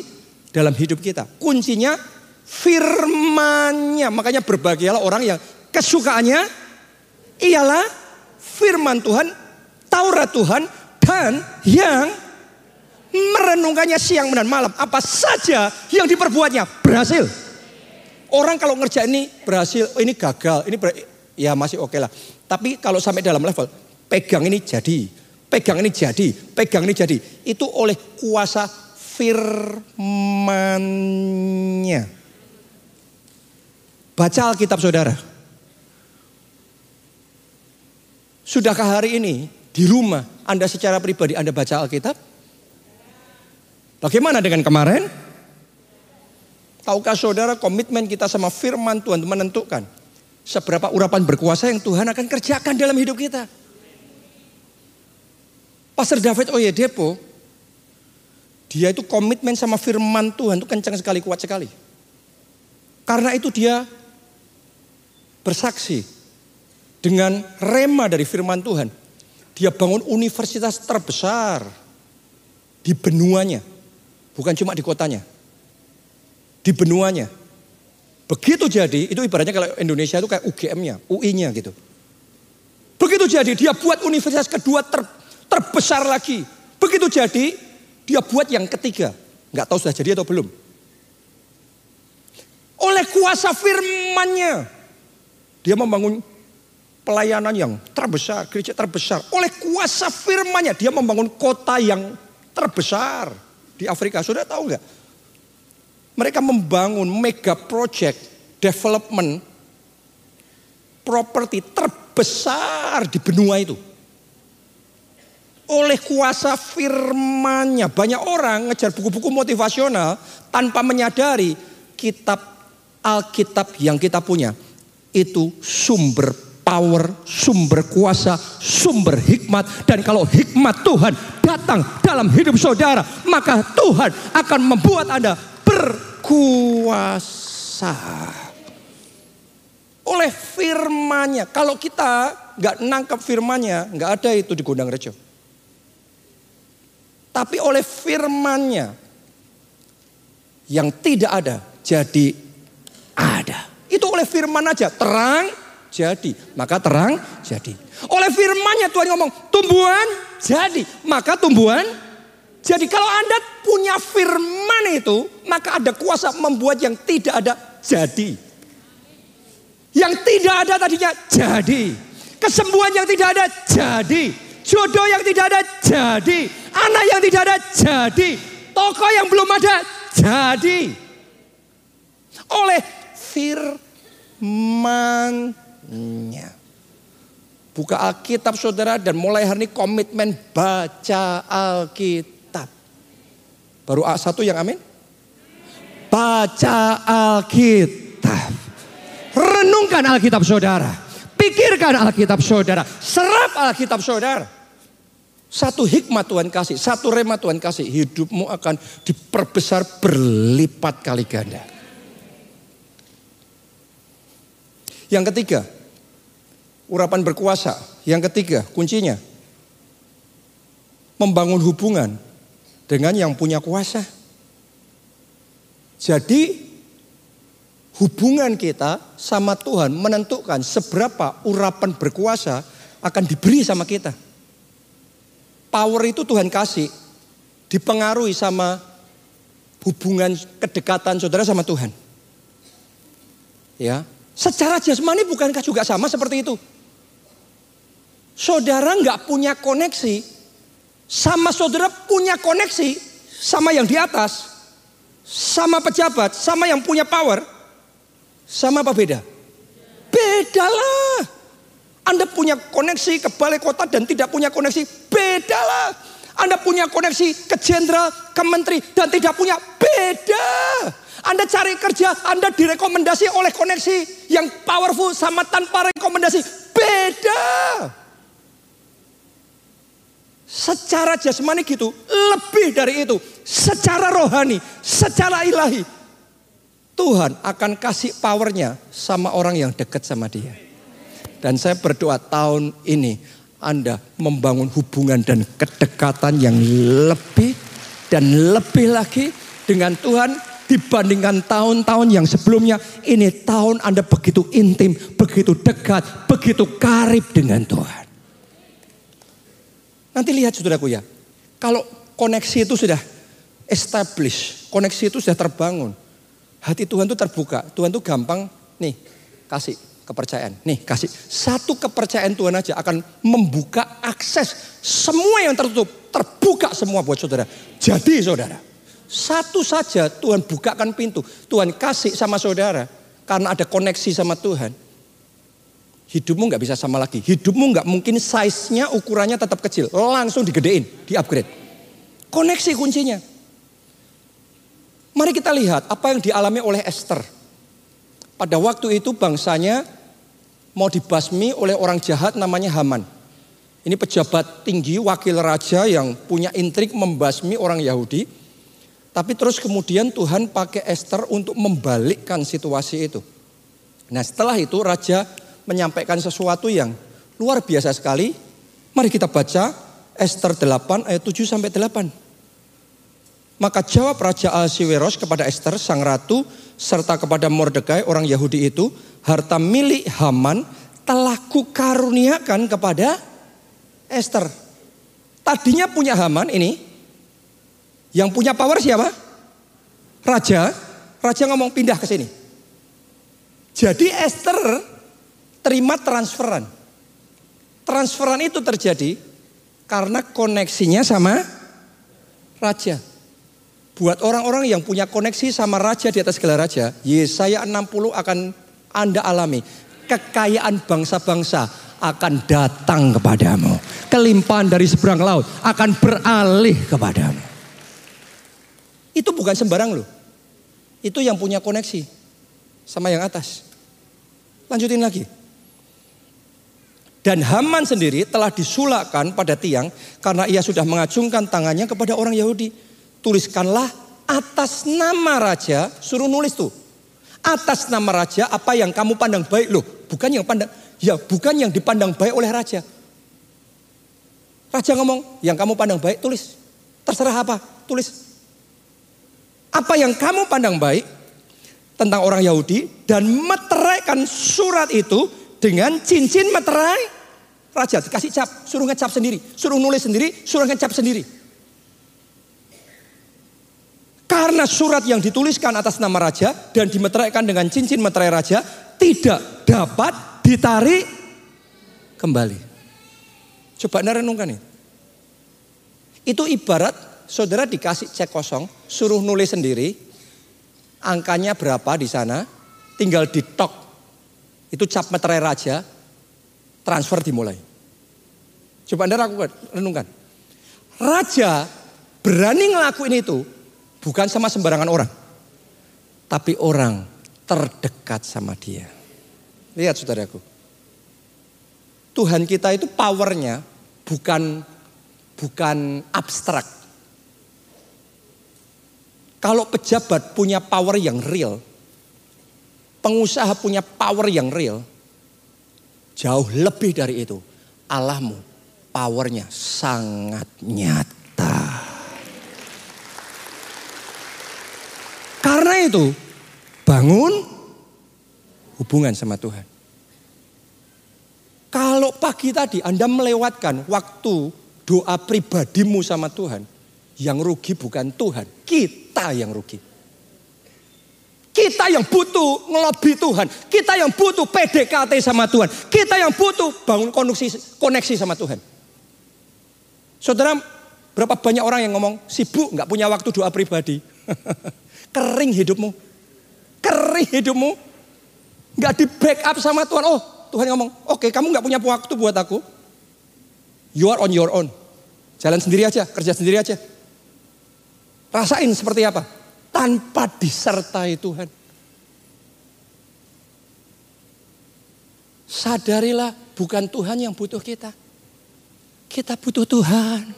A: dalam hidup kita. Kuncinya firmannya. Makanya berbahagialah orang yang kesukaannya ialah firman Tuhan, Taurat Tuhan, Tuhan yang merenungkannya siang dan malam. Apa saja yang diperbuatnya berhasil. Orang kalau ngerjain ini berhasil, oh ini gagal, ini ber, ya masih oke okay lah. Tapi kalau sampai dalam level, pegang ini jadi, pegang ini jadi, pegang ini jadi. Itu oleh kuasa firmannya. Baca Alkitab saudara. Sudahkah hari ini di rumah Anda secara pribadi Anda baca Alkitab? Bagaimana dengan kemarin? Tahukah saudara komitmen kita sama firman Tuhan menentukan seberapa urapan berkuasa yang Tuhan akan kerjakan dalam hidup kita. Pastor David Oyedepo, dia itu komitmen sama firman Tuhan itu kencang sekali, kuat sekali. Karena itu dia bersaksi dengan rema dari firman Tuhan. Dia bangun universitas terbesar di benuanya, bukan cuma di kotanya di benuanya. Begitu jadi, itu ibaratnya kalau Indonesia itu kayak UGM-nya, UI-nya gitu. Begitu jadi, dia buat universitas kedua ter, terbesar lagi. Begitu jadi, dia buat yang ketiga. Nggak tahu sudah jadi atau belum. Oleh kuasa firmannya, dia membangun pelayanan yang terbesar, gereja terbesar. Oleh kuasa firmannya, dia membangun kota yang terbesar di Afrika. Sudah tahu nggak? Mereka membangun mega project development properti terbesar di benua itu. Oleh kuasa firmannya. Banyak orang ngejar buku-buku motivasional tanpa menyadari kitab Alkitab yang kita punya. Itu sumber power, sumber kuasa, sumber hikmat. Dan kalau hikmat Tuhan datang dalam hidup saudara, maka Tuhan akan membuat Anda ber kuasa. Oleh firmannya. Kalau kita nggak nangkap firmannya, nggak ada itu di Gondang Rejo. Tapi oleh firmannya yang tidak ada jadi ada. Itu oleh firman aja terang jadi, maka terang jadi. Oleh firmannya Tuhan ngomong tumbuhan jadi, maka tumbuhan jadi kalau Anda punya firman itu, maka ada kuasa membuat yang tidak ada jadi. Yang tidak ada tadinya jadi. Kesembuhan yang tidak ada jadi. Jodoh yang tidak ada jadi. Anak yang tidak ada jadi. Toko yang belum ada jadi. Oleh Buka Alkitab saudara dan mulai hari ini komitmen baca Alkitab. Baru A satu yang amin? Baca Alkitab. Renungkan Alkitab saudara. Pikirkan Alkitab saudara. Serap Alkitab saudara. Satu hikmat Tuhan kasih, satu rema Tuhan kasih. Hidupmu akan diperbesar berlipat kali ganda. Yang ketiga, urapan berkuasa. Yang ketiga, kuncinya. Membangun hubungan dengan yang punya kuasa. Jadi hubungan kita sama Tuhan menentukan seberapa urapan berkuasa akan diberi sama kita. Power itu Tuhan kasih dipengaruhi sama hubungan kedekatan saudara sama Tuhan. Ya, secara jasmani bukankah juga sama seperti itu? Saudara nggak punya koneksi sama saudara punya koneksi sama yang di atas, sama pejabat, sama yang punya power, sama apa beda? Beda lah. Anda punya koneksi ke balai kota dan tidak punya koneksi, beda lah. Anda punya koneksi ke jenderal, ke menteri dan tidak punya, beda. Anda cari kerja, Anda direkomendasi oleh koneksi yang powerful sama tanpa rekomendasi, beda. Secara jasmani gitu, lebih dari itu. Secara rohani, secara ilahi. Tuhan akan kasih powernya sama orang yang dekat sama dia. Dan saya berdoa tahun ini Anda membangun hubungan dan kedekatan yang lebih dan lebih lagi dengan Tuhan dibandingkan tahun-tahun yang sebelumnya. Ini tahun Anda begitu intim, begitu dekat, begitu karib dengan Tuhan. Nanti lihat saudaraku ya. Kalau koneksi itu sudah establish, koneksi itu sudah terbangun. Hati Tuhan itu terbuka. Tuhan itu gampang nih kasih kepercayaan. Nih kasih satu kepercayaan Tuhan aja akan membuka akses semua yang tertutup terbuka semua buat saudara. Jadi saudara satu saja Tuhan bukakan pintu. Tuhan kasih sama saudara karena ada koneksi sama Tuhan. Hidupmu nggak bisa sama lagi. Hidupmu nggak mungkin size-nya ukurannya tetap kecil. Langsung digedein, di upgrade. Koneksi kuncinya. Mari kita lihat apa yang dialami oleh Esther. Pada waktu itu bangsanya mau dibasmi oleh orang jahat namanya Haman. Ini pejabat tinggi, wakil raja yang punya intrik membasmi orang Yahudi. Tapi terus kemudian Tuhan pakai Esther untuk membalikkan situasi itu. Nah setelah itu raja menyampaikan sesuatu yang luar biasa sekali. Mari kita baca Esther 8 ayat 7 sampai 8. Maka jawab Raja Ahasiweros kepada Esther sang ratu serta kepada Mordekai orang Yahudi itu, harta milik Haman telah kukaruniakan kepada Esther. Tadinya punya Haman ini, yang punya power siapa? Raja. Raja ngomong pindah ke sini. Jadi Esther terima transferan. Transferan itu terjadi karena koneksinya sama raja. Buat orang-orang yang punya koneksi sama raja di atas segala raja, Yesaya 60 akan Anda alami. Kekayaan bangsa-bangsa akan datang kepadamu. Kelimpahan dari seberang laut akan beralih kepadamu. Itu bukan sembarang loh. Itu yang punya koneksi sama yang atas. Lanjutin lagi. Dan Haman sendiri telah disulakkan pada tiang karena ia sudah mengacungkan tangannya kepada orang Yahudi tuliskanlah atas nama raja, suruh nulis tuh. Atas nama raja apa yang kamu pandang baik loh, bukan yang pandang ya bukan yang dipandang baik oleh raja. Raja ngomong, yang kamu pandang baik tulis. Terserah apa, tulis. Apa yang kamu pandang baik tentang orang Yahudi dan meteraikan surat itu dengan cincin meterai raja. Dikasih cap, suruh ngecap sendiri, suruh nulis sendiri, suruh ngecap sendiri. Karena surat yang dituliskan atas nama raja dan dimeteraikan dengan cincin meterai raja tidak dapat ditarik kembali. Coba anda renungkan ini. Itu ibarat saudara dikasih cek kosong, suruh nulis sendiri, angkanya berapa di sana, tinggal ditok. Itu cap meterai raja, transfer dimulai. Coba anda lakukan, renungkan. Raja berani ngelakuin itu Bukan sama sembarangan orang. Tapi orang terdekat sama dia. Lihat saudaraku. Tuhan kita itu powernya bukan bukan abstrak. Kalau pejabat punya power yang real, pengusaha punya power yang real, jauh lebih dari itu. Allahmu powernya sangat nyata. Karena itu, bangun hubungan sama Tuhan. Kalau pagi tadi Anda melewatkan waktu doa pribadimu sama Tuhan, yang rugi bukan Tuhan, kita yang rugi. Kita yang butuh ngelobi Tuhan. Kita yang butuh PDKT sama Tuhan. Kita yang butuh bangun koneksi, koneksi sama Tuhan. Saudara, berapa banyak orang yang ngomong sibuk nggak punya waktu doa pribadi. Kering hidupmu. Kering hidupmu. Gak di backup sama Tuhan. Oh Tuhan ngomong, oke okay, kamu gak punya waktu buat aku. You are on your own. Jalan sendiri aja, kerja sendiri aja. Rasain seperti apa? Tanpa disertai Tuhan. Sadarilah bukan Tuhan yang butuh kita. Kita butuh Tuhan.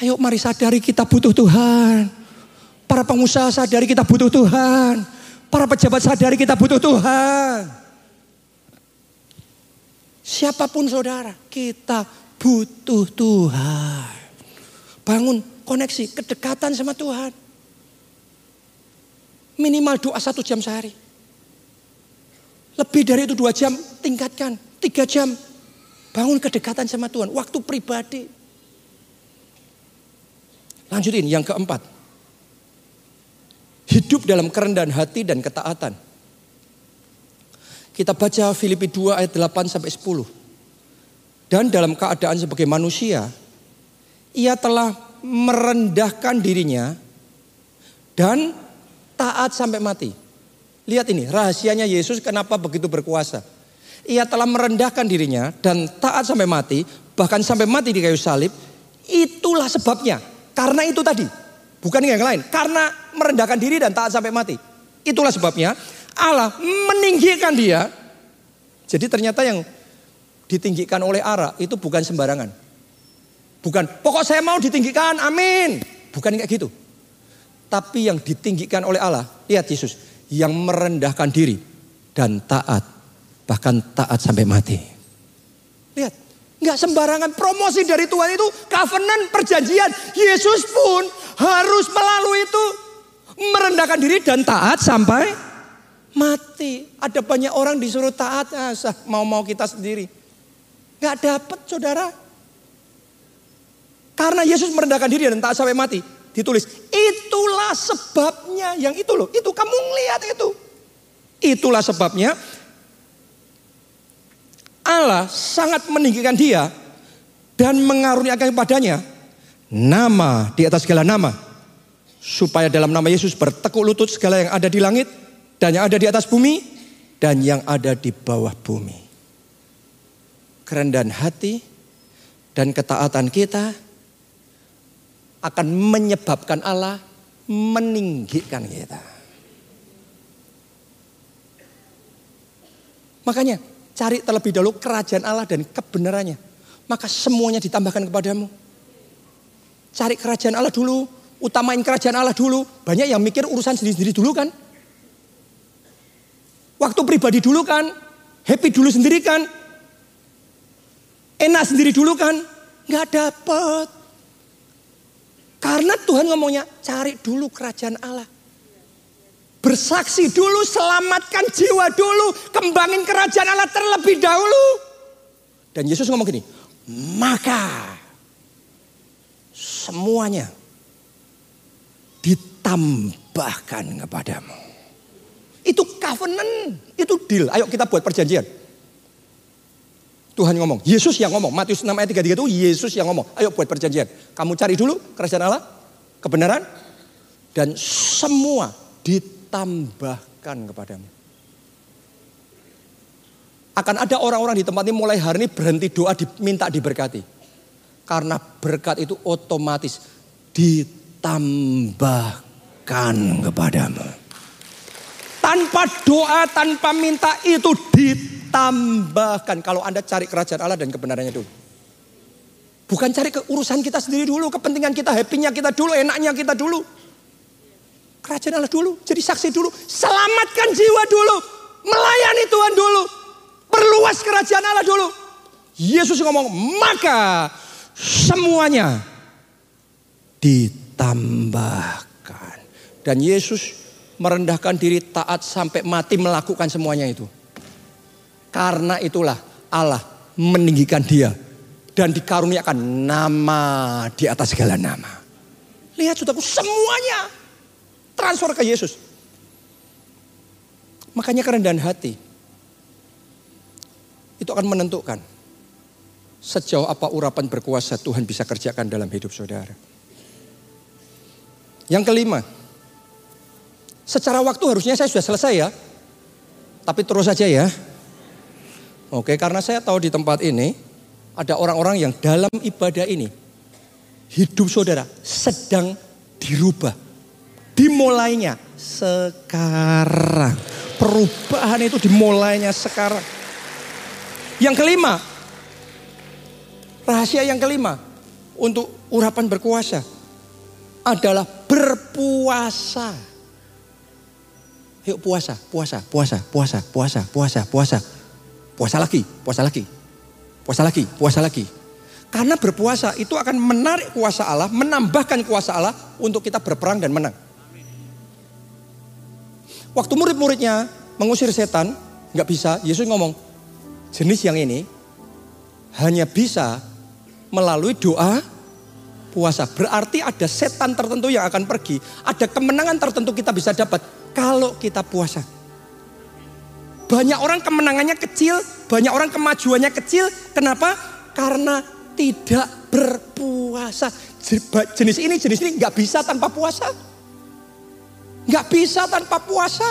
A: Ayo mari sadari kita butuh Tuhan. Para pengusaha sadari kita butuh Tuhan. Para pejabat sadari kita butuh Tuhan. Siapa pun saudara, kita butuh Tuhan. Bangun koneksi, kedekatan sama Tuhan. Minimal doa satu jam sehari. Lebih dari itu dua jam, tingkatkan. Tiga jam, bangun kedekatan sama Tuhan. Waktu pribadi. Lanjutin yang keempat. Hidup dalam kerendahan hati dan ketaatan. Kita baca Filipi 2 ayat 8 sampai 10. Dan dalam keadaan sebagai manusia, ia telah merendahkan dirinya dan taat sampai mati. Lihat ini, rahasianya Yesus kenapa begitu berkuasa. Ia telah merendahkan dirinya dan taat sampai mati, bahkan sampai mati di kayu salib. Itulah sebabnya. Karena itu tadi, bukan yang lain. Karena merendahkan diri dan taat sampai mati. Itulah sebabnya Allah meninggikan dia. Jadi ternyata yang ditinggikan oleh Allah itu bukan sembarangan. Bukan, pokok saya mau ditinggikan, amin. Bukan kayak gitu. Tapi yang ditinggikan oleh Allah, lihat Yesus, yang merendahkan diri dan taat, bahkan taat sampai mati. Lihat, nggak sembarangan promosi dari Tuhan itu covenant perjanjian. Yesus pun harus melalui itu merendahkan diri dan taat sampai mati. Ada banyak orang disuruh taat, asah mau-mau kita sendiri. Nggak dapat saudara. Karena Yesus merendahkan diri dan taat sampai mati. Ditulis, itulah sebabnya yang itu loh. Itu kamu ngeliat itu. Itulah sebabnya Allah sangat meninggikan dia dan mengaruniakan kepadanya nama di atas segala nama. Supaya dalam nama Yesus bertekuk lutut segala yang ada di langit dan yang ada di atas bumi dan yang ada di bawah bumi. Kerendahan hati dan ketaatan kita akan menyebabkan Allah meninggikan kita. Makanya cari terlebih dahulu kerajaan Allah dan kebenarannya. Maka semuanya ditambahkan kepadamu. Cari kerajaan Allah dulu, utamain kerajaan Allah dulu. Banyak yang mikir urusan sendiri-sendiri dulu kan. Waktu pribadi dulu kan, happy dulu sendiri kan. Enak sendiri dulu kan. Nggak dapet. Karena Tuhan ngomongnya cari dulu kerajaan Allah. Bersaksi dulu, selamatkan jiwa dulu, kembangin kerajaan Allah terlebih dahulu. Dan Yesus ngomong gini, maka semuanya ditambahkan kepadamu. Itu covenant, itu deal. Ayo kita buat perjanjian. Tuhan ngomong, Yesus yang ngomong. Matius 6 ayat 33 itu Yesus yang ngomong. Ayo buat perjanjian. Kamu cari dulu kerajaan Allah, kebenaran, dan semua ditambahkan kepadamu. Akan ada orang-orang di tempat ini mulai hari ini berhenti doa diminta diberkati. Karena berkat itu otomatis ditambahkan kepadamu. Tanpa doa, tanpa minta itu ditambahkan tambahkan kalau Anda cari kerajaan Allah dan kebenarannya dulu. Bukan cari keurusan kita sendiri dulu, kepentingan kita, happy-nya kita dulu, enaknya kita dulu. Kerajaan Allah dulu, jadi saksi dulu, selamatkan jiwa dulu, melayani Tuhan dulu, perluas kerajaan Allah dulu. Yesus ngomong, maka semuanya ditambahkan. Dan Yesus merendahkan diri taat sampai mati melakukan semuanya itu. Karena itulah Allah meninggikan dia dan dikaruniakan nama di atas segala nama. Lihat saudaraku semuanya transfer ke Yesus. Makanya kerendahan hati itu akan menentukan sejauh apa urapan berkuasa Tuhan bisa kerjakan dalam hidup saudara. Yang kelima, secara waktu harusnya saya sudah selesai ya. Tapi terus saja ya. Oke, karena saya tahu di tempat ini ada orang-orang yang dalam ibadah ini hidup saudara sedang dirubah. Dimulainya sekarang. Perubahan itu dimulainya sekarang. Yang kelima, rahasia yang kelima untuk urapan berkuasa adalah berpuasa. Yuk puasa, puasa, puasa, puasa, puasa, puasa, puasa puasa lagi, puasa lagi, puasa lagi, puasa lagi. Karena berpuasa itu akan menarik kuasa Allah, menambahkan kuasa Allah untuk kita berperang dan menang. Waktu murid-muridnya mengusir setan, nggak bisa. Yesus ngomong, jenis yang ini hanya bisa melalui doa puasa. Berarti ada setan tertentu yang akan pergi. Ada kemenangan tertentu kita bisa dapat kalau kita puasa. Banyak orang kemenangannya kecil, banyak orang kemajuannya kecil. Kenapa? Karena tidak berpuasa. Jenis ini, jenis ini nggak bisa tanpa puasa. Nggak bisa tanpa puasa.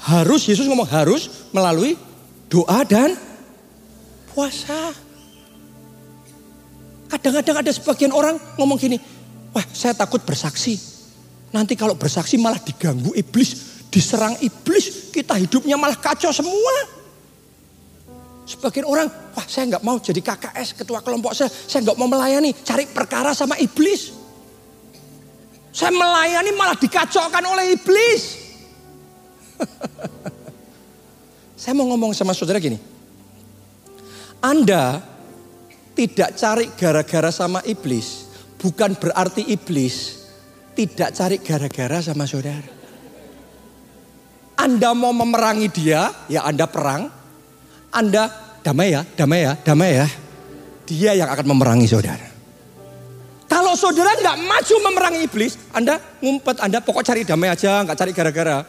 A: Harus, Yesus ngomong harus melalui doa dan puasa. Kadang-kadang ada sebagian orang ngomong gini, wah saya takut bersaksi. Nanti kalau bersaksi malah diganggu iblis, diserang iblis, kita hidupnya malah kacau semua. Sebagian orang, wah saya nggak mau jadi KKS, ketua kelompok saya, saya nggak mau melayani, cari perkara sama iblis. Saya melayani malah dikacaukan oleh iblis. saya mau ngomong sama saudara gini, anda tidak cari gara-gara sama iblis, bukan berarti iblis tidak cari gara-gara sama saudara. Anda mau memerangi dia, ya Anda perang. Anda damai ya, damai ya, damai ya. Dia yang akan memerangi saudara. Kalau saudara nggak maju memerangi iblis, Anda ngumpet, Anda pokok cari damai aja, nggak cari gara-gara.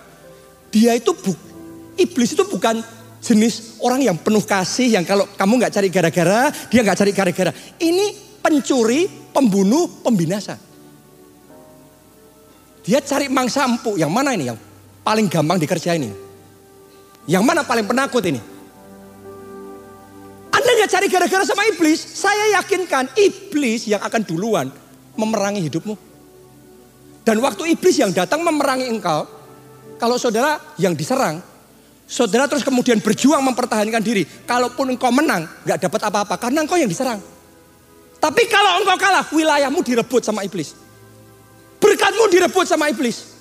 A: Dia itu bu, iblis itu bukan jenis orang yang penuh kasih yang kalau kamu nggak cari gara-gara, dia nggak cari gara-gara. Ini pencuri, pembunuh, pembinasa. Dia cari mangsa empuk. Yang mana ini yang paling gampang dikerjain ini? Yang mana paling penakut ini? Nggak cari gara-gara sama iblis, saya yakinkan iblis yang akan duluan memerangi hidupmu. Dan waktu iblis yang datang memerangi engkau, kalau saudara yang diserang, Saudara terus kemudian berjuang mempertahankan diri. Kalaupun engkau menang, nggak dapat apa-apa karena engkau yang diserang. Tapi kalau engkau kalah, wilayahmu direbut sama iblis. Berkatmu direbut sama iblis.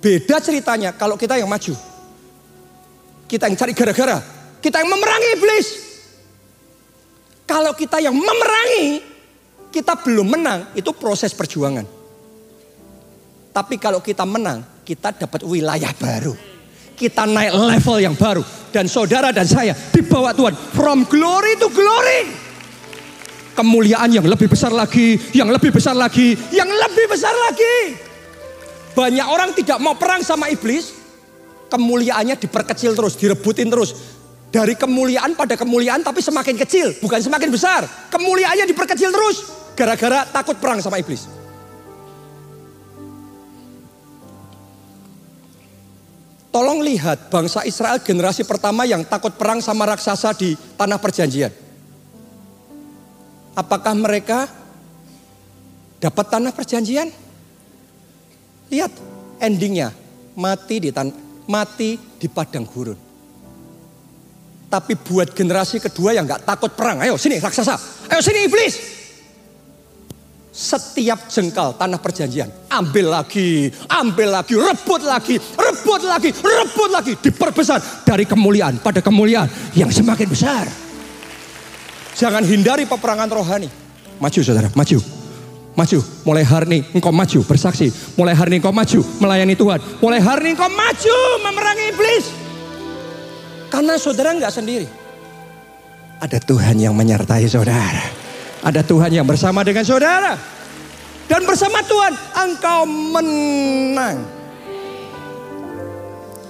A: Beda ceritanya kalau kita yang maju. Kita yang cari gara-gara. Kita yang memerangi iblis. Kalau kita yang memerangi, kita belum menang, itu proses perjuangan. Tapi kalau kita menang, kita dapat wilayah baru kita naik level yang baru. Dan saudara dan saya dibawa Tuhan from glory to glory. Kemuliaan yang lebih besar lagi, yang lebih besar lagi, yang lebih besar lagi. Banyak orang tidak mau perang sama iblis, kemuliaannya diperkecil terus, direbutin terus. Dari kemuliaan pada kemuliaan tapi semakin kecil, bukan semakin besar. Kemuliaannya diperkecil terus, gara-gara takut perang sama iblis. Tolong lihat bangsa Israel generasi pertama yang takut perang sama raksasa di tanah perjanjian. Apakah mereka dapat tanah perjanjian? Lihat endingnya mati di mati di padang gurun. Tapi buat generasi kedua yang nggak takut perang, ayo sini raksasa, ayo sini iblis, setiap jengkal tanah perjanjian. Ambil lagi, ambil lagi, rebut lagi, rebut lagi, rebut lagi. Diperbesar dari kemuliaan pada kemuliaan yang semakin besar. Jangan hindari peperangan rohani. Maju saudara, maju. Maju, mulai hari ini engkau maju bersaksi. Mulai hari ini engkau maju melayani Tuhan. Mulai hari ini engkau maju memerangi iblis. Karena saudara nggak sendiri. Ada Tuhan yang menyertai saudara. Ada Tuhan yang bersama dengan saudara. Dan bersama Tuhan engkau menang.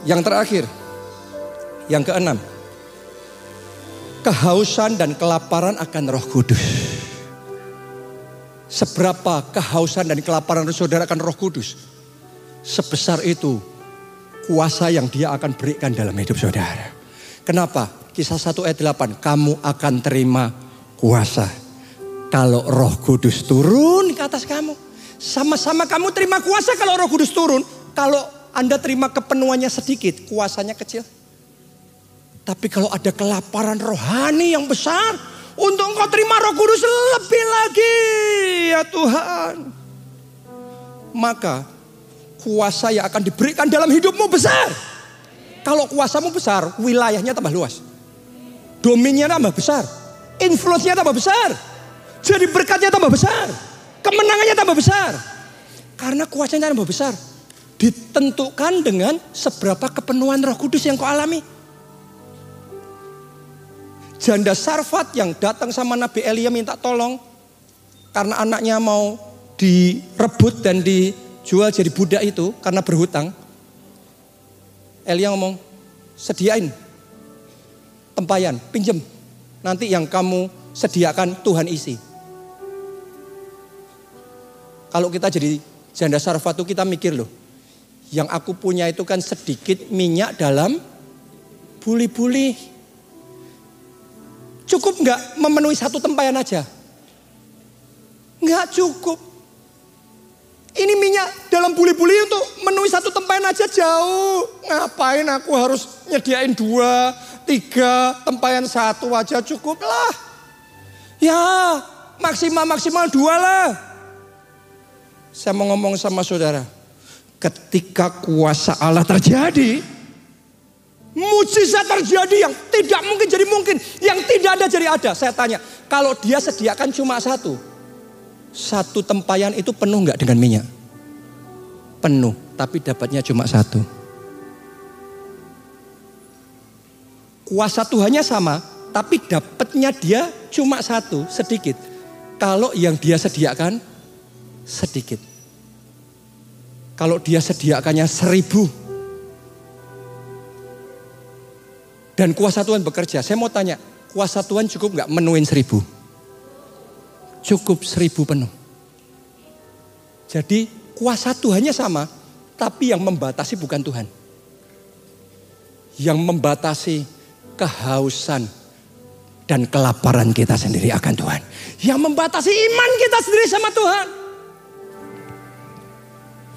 A: Yang terakhir, yang keenam, kehausan dan kelaparan akan Roh Kudus. Seberapa kehausan dan kelaparan saudara akan Roh Kudus, sebesar itu kuasa yang Dia akan berikan dalam hidup saudara. Kenapa? Kisah 1 ayat 8, kamu akan terima kuasa kalau roh kudus turun ke atas kamu. Sama-sama kamu terima kuasa kalau roh kudus turun. Kalau Anda terima kepenuhannya sedikit, kuasanya kecil. Tapi kalau ada kelaparan rohani yang besar, untuk engkau terima roh kudus lebih lagi ya Tuhan. Maka kuasa yang akan diberikan dalam hidupmu besar. Kalau kuasamu besar, wilayahnya tambah luas. Dominnya tambah besar. Influence-nya tambah besar. Jadi berkatnya tambah besar. Kemenangannya tambah besar. Karena kuasanya tambah besar. Ditentukan dengan seberapa kepenuhan roh kudus yang kau alami. Janda Sarfat yang datang sama Nabi Elia minta tolong karena anaknya mau direbut dan dijual jadi budak itu karena berhutang. Elia ngomong, sediain tempayan, pinjem. Nanti yang kamu sediakan Tuhan isi. Kalau kita jadi janda sarfat itu kita mikir loh. Yang aku punya itu kan sedikit minyak dalam buli-buli. Cukup nggak memenuhi satu tempayan aja? Nggak cukup. Ini minyak dalam buli-buli untuk memenuhi satu tempayan aja jauh. Ngapain aku harus nyediain dua, tiga, tempayan satu aja cukup lah. Ya maksimal-maksimal dua lah. Saya mau ngomong sama saudara. Ketika kuasa Allah terjadi, mujizat terjadi yang tidak mungkin jadi mungkin, yang tidak ada jadi ada. Saya tanya, kalau dia sediakan cuma satu, satu tempayan itu penuh nggak dengan minyak? Penuh, tapi dapatnya cuma satu. Kuasa Tuhannya sama, tapi dapatnya dia cuma satu, sedikit. Kalau yang dia sediakan sedikit. Kalau dia sediakannya seribu. Dan kuasa Tuhan bekerja. Saya mau tanya, kuasa Tuhan cukup nggak menuin seribu? Cukup seribu penuh. Jadi kuasa Tuhannya sama, tapi yang membatasi bukan Tuhan. Yang membatasi kehausan dan kelaparan kita sendiri akan Tuhan. Yang membatasi iman kita sendiri sama Tuhan.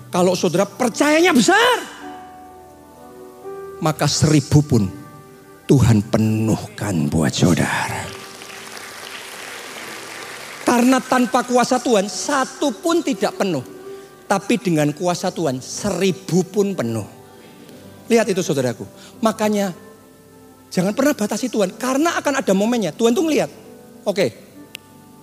A: Kalau saudara percayanya besar, maka seribu pun Tuhan penuhkan buat saudara. Karena tanpa kuasa Tuhan satu pun tidak penuh. Tapi dengan kuasa Tuhan seribu pun penuh. Lihat itu saudaraku. Makanya jangan pernah batasi Tuhan. Karena akan ada momennya. Tuhan tuh ngeliat. Oke,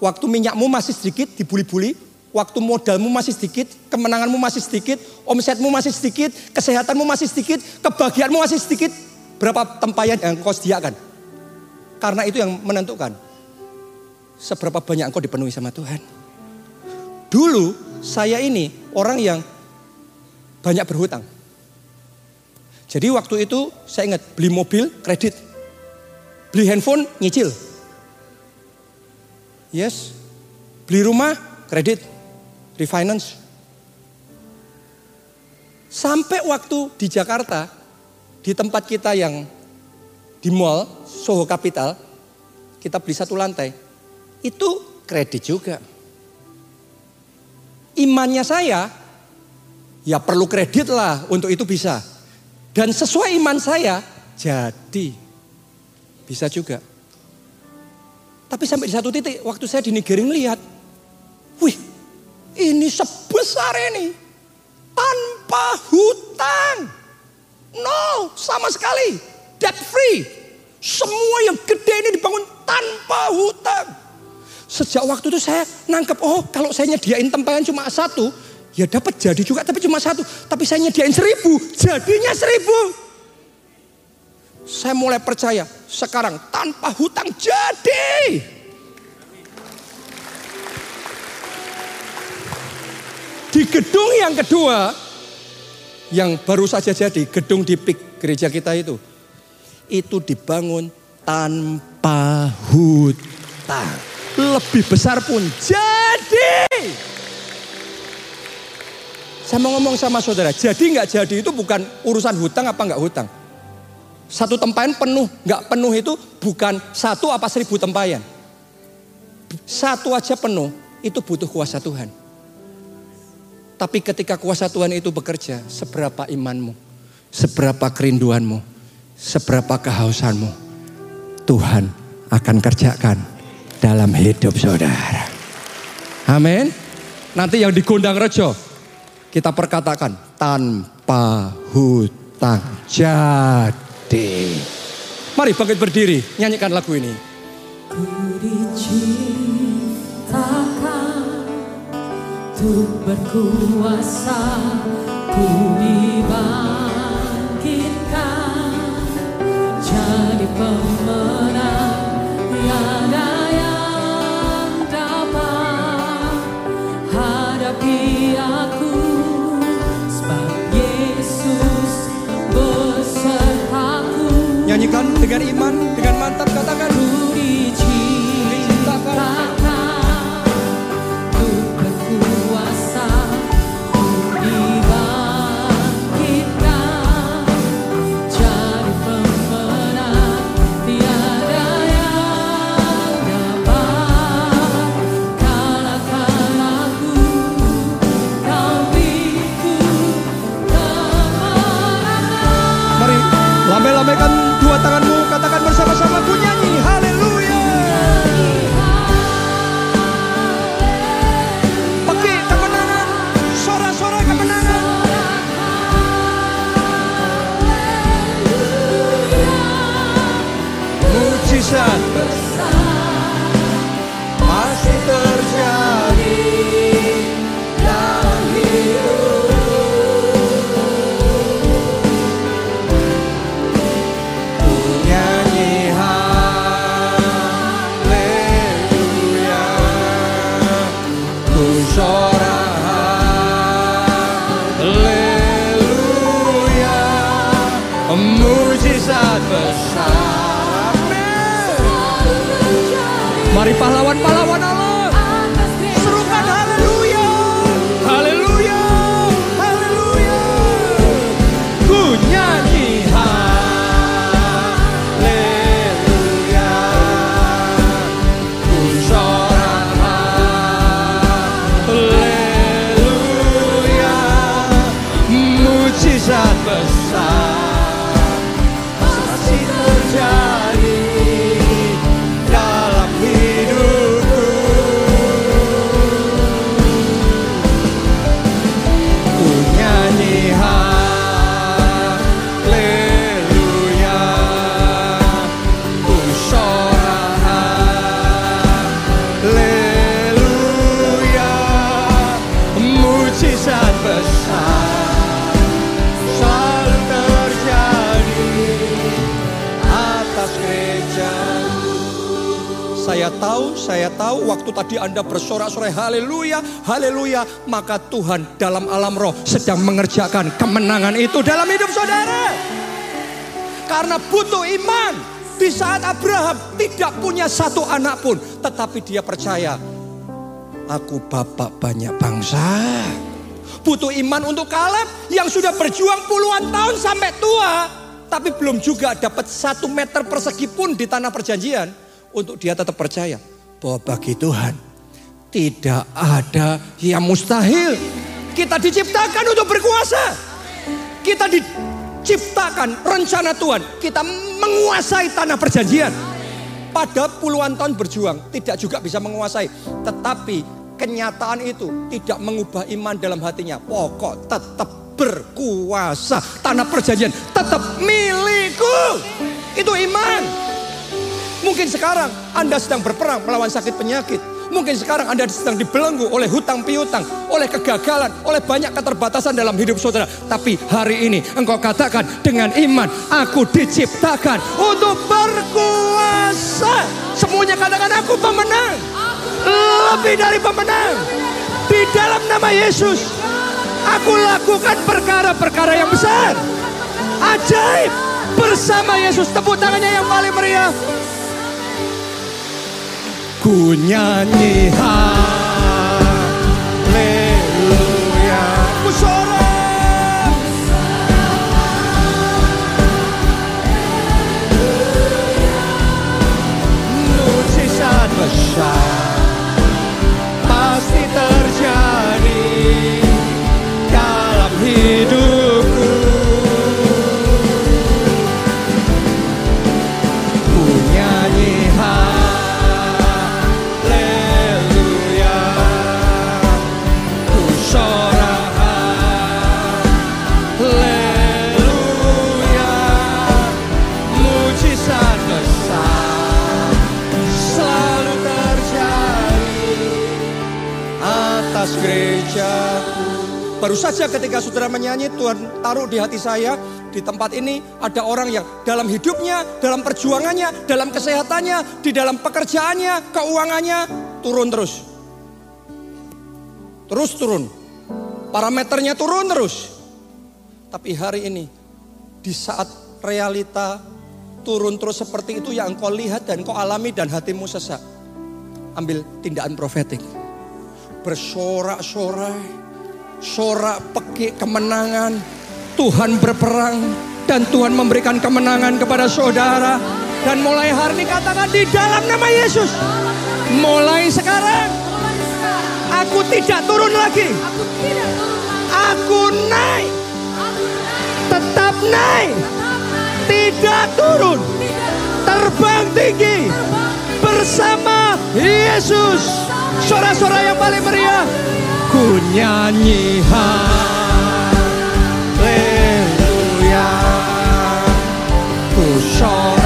A: waktu minyakmu masih sedikit dibuli-buli waktu modalmu masih sedikit, kemenanganmu masih sedikit, omsetmu masih sedikit, kesehatanmu masih sedikit, kebahagiaanmu masih sedikit, berapa tempayan yang kau sediakan? Karena itu yang menentukan seberapa banyak engkau dipenuhi sama Tuhan. Dulu saya ini orang yang banyak berhutang. Jadi waktu itu saya ingat beli mobil kredit, beli handphone nyicil. Yes, beli rumah kredit, refinance. Sampai waktu di Jakarta, di tempat kita yang di mall, Soho Capital, kita beli satu lantai, itu kredit juga. Imannya saya, ya perlu kredit lah untuk itu bisa. Dan sesuai iman saya, jadi bisa juga. Tapi sampai di satu titik, waktu saya di Nigeria lihat, wih ini sebesar ini. Tanpa hutang. No, sama sekali. Debt free. Semua yang gede ini dibangun tanpa hutang. Sejak waktu itu saya nangkep, oh kalau saya nyediain tempayan cuma satu, ya dapat jadi juga tapi cuma satu. Tapi saya nyediain seribu, jadinya seribu. Saya mulai percaya, sekarang tanpa hutang jadi. Di gedung yang kedua, yang baru saja jadi, gedung di PIK gereja kita itu, itu dibangun tanpa hutang. Lebih besar pun jadi. Saya mau ngomong sama saudara, jadi nggak jadi itu bukan urusan hutang apa nggak hutang. Satu tempayan penuh, nggak penuh itu bukan satu apa seribu tempayan. Satu aja penuh, itu butuh kuasa Tuhan. Tapi ketika kuasa Tuhan itu bekerja, seberapa imanmu, seberapa kerinduanmu, seberapa kehausanmu, Tuhan akan kerjakan dalam hidup saudara. Amin. Nanti yang digondang rejo, kita perkatakan tanpa hutang jadi. Mari bangkit berdiri, nyanyikan lagu ini.
B: Untuk berkuasa ku dibangkitkan jadi pemenang
A: nyanyikan dengan iman, dengan mantap katakan. Saya tahu, saya tahu waktu tadi Anda bersorak-sorai haleluya, haleluya. Maka Tuhan dalam alam roh sedang mengerjakan kemenangan itu dalam hidup saudara. Karena butuh iman. Di saat Abraham tidak punya satu anak pun. Tetapi dia percaya. Aku bapak banyak bangsa. Butuh iman untuk Kaleb yang sudah berjuang puluhan tahun sampai tua. Tapi belum juga dapat satu meter persegi pun di tanah perjanjian. Untuk dia tetap percaya bahwa bagi Tuhan tidak ada yang mustahil. Kita diciptakan untuk berkuasa. Kita diciptakan rencana Tuhan. Kita menguasai tanah perjanjian. Pada puluhan tahun berjuang tidak juga bisa menguasai. Tetapi kenyataan itu tidak mengubah iman dalam hatinya. Pokok tetap berkuasa. Tanah perjanjian tetap milikku. Itu iman. Mungkin sekarang Anda sedang berperang melawan sakit penyakit. Mungkin sekarang Anda sedang dibelenggu oleh hutang piutang, oleh kegagalan, oleh banyak keterbatasan dalam hidup saudara. Tapi hari ini engkau katakan dengan iman, aku diciptakan untuk berkuasa. Semuanya katakan aku pemenang. Lebih dari pemenang. Di dalam nama Yesus, aku lakukan perkara-perkara yang besar. Ajaib. Bersama Yesus, tepuk tangannya yang paling meriah. Ku nyanyi haleluya Baru saja ketika saudara menyanyi Tuhan taruh di hati saya di tempat ini ada orang yang dalam hidupnya, dalam perjuangannya, dalam kesehatannya, di dalam pekerjaannya, keuangannya turun terus. Terus turun. Parameternya turun terus. Tapi hari ini di saat realita turun terus seperti itu yang engkau lihat dan engkau alami dan hatimu sesak. Ambil tindakan profetik. Bersorak-sorai, sorak pekik kemenangan. Tuhan berperang dan Tuhan memberikan kemenangan kepada saudara. Dan mulai hari ini katakan di dalam nama Yesus. Mulai sekarang aku tidak turun lagi.
B: aku
A: naik, tetap naik, tidak turun, terbang tinggi bersama Yesus. Suara-suara yang paling meriah. Ku nyanyi haleluya. Ku sorak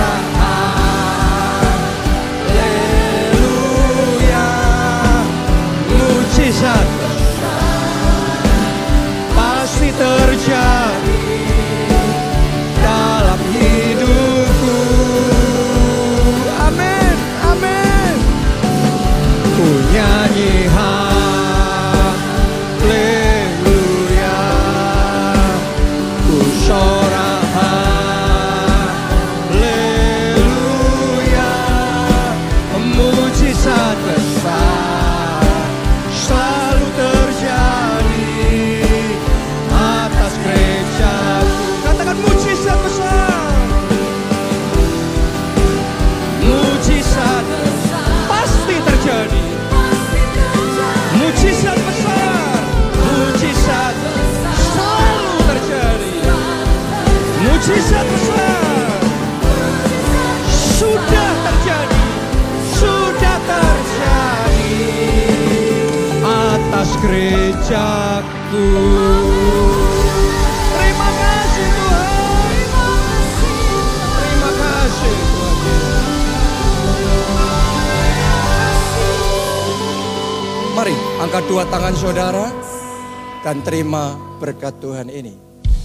A: tangan saudara dan terima berkat Tuhan ini.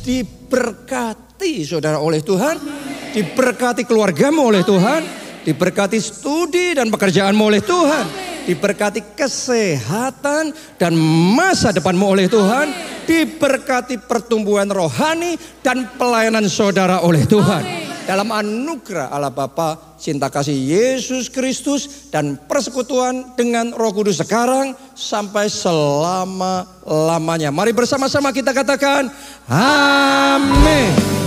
A: Diberkati saudara oleh Tuhan, diberkati keluargamu oleh Tuhan, diberkati studi dan pekerjaanmu oleh Tuhan, diberkati kesehatan dan masa depanmu oleh Tuhan, diberkati pertumbuhan rohani dan pelayanan saudara oleh Tuhan dalam anugerah Allah Bapa, cinta kasih Yesus Kristus dan persekutuan dengan Roh Kudus sekarang sampai selama-lamanya. Mari bersama-sama kita katakan amin.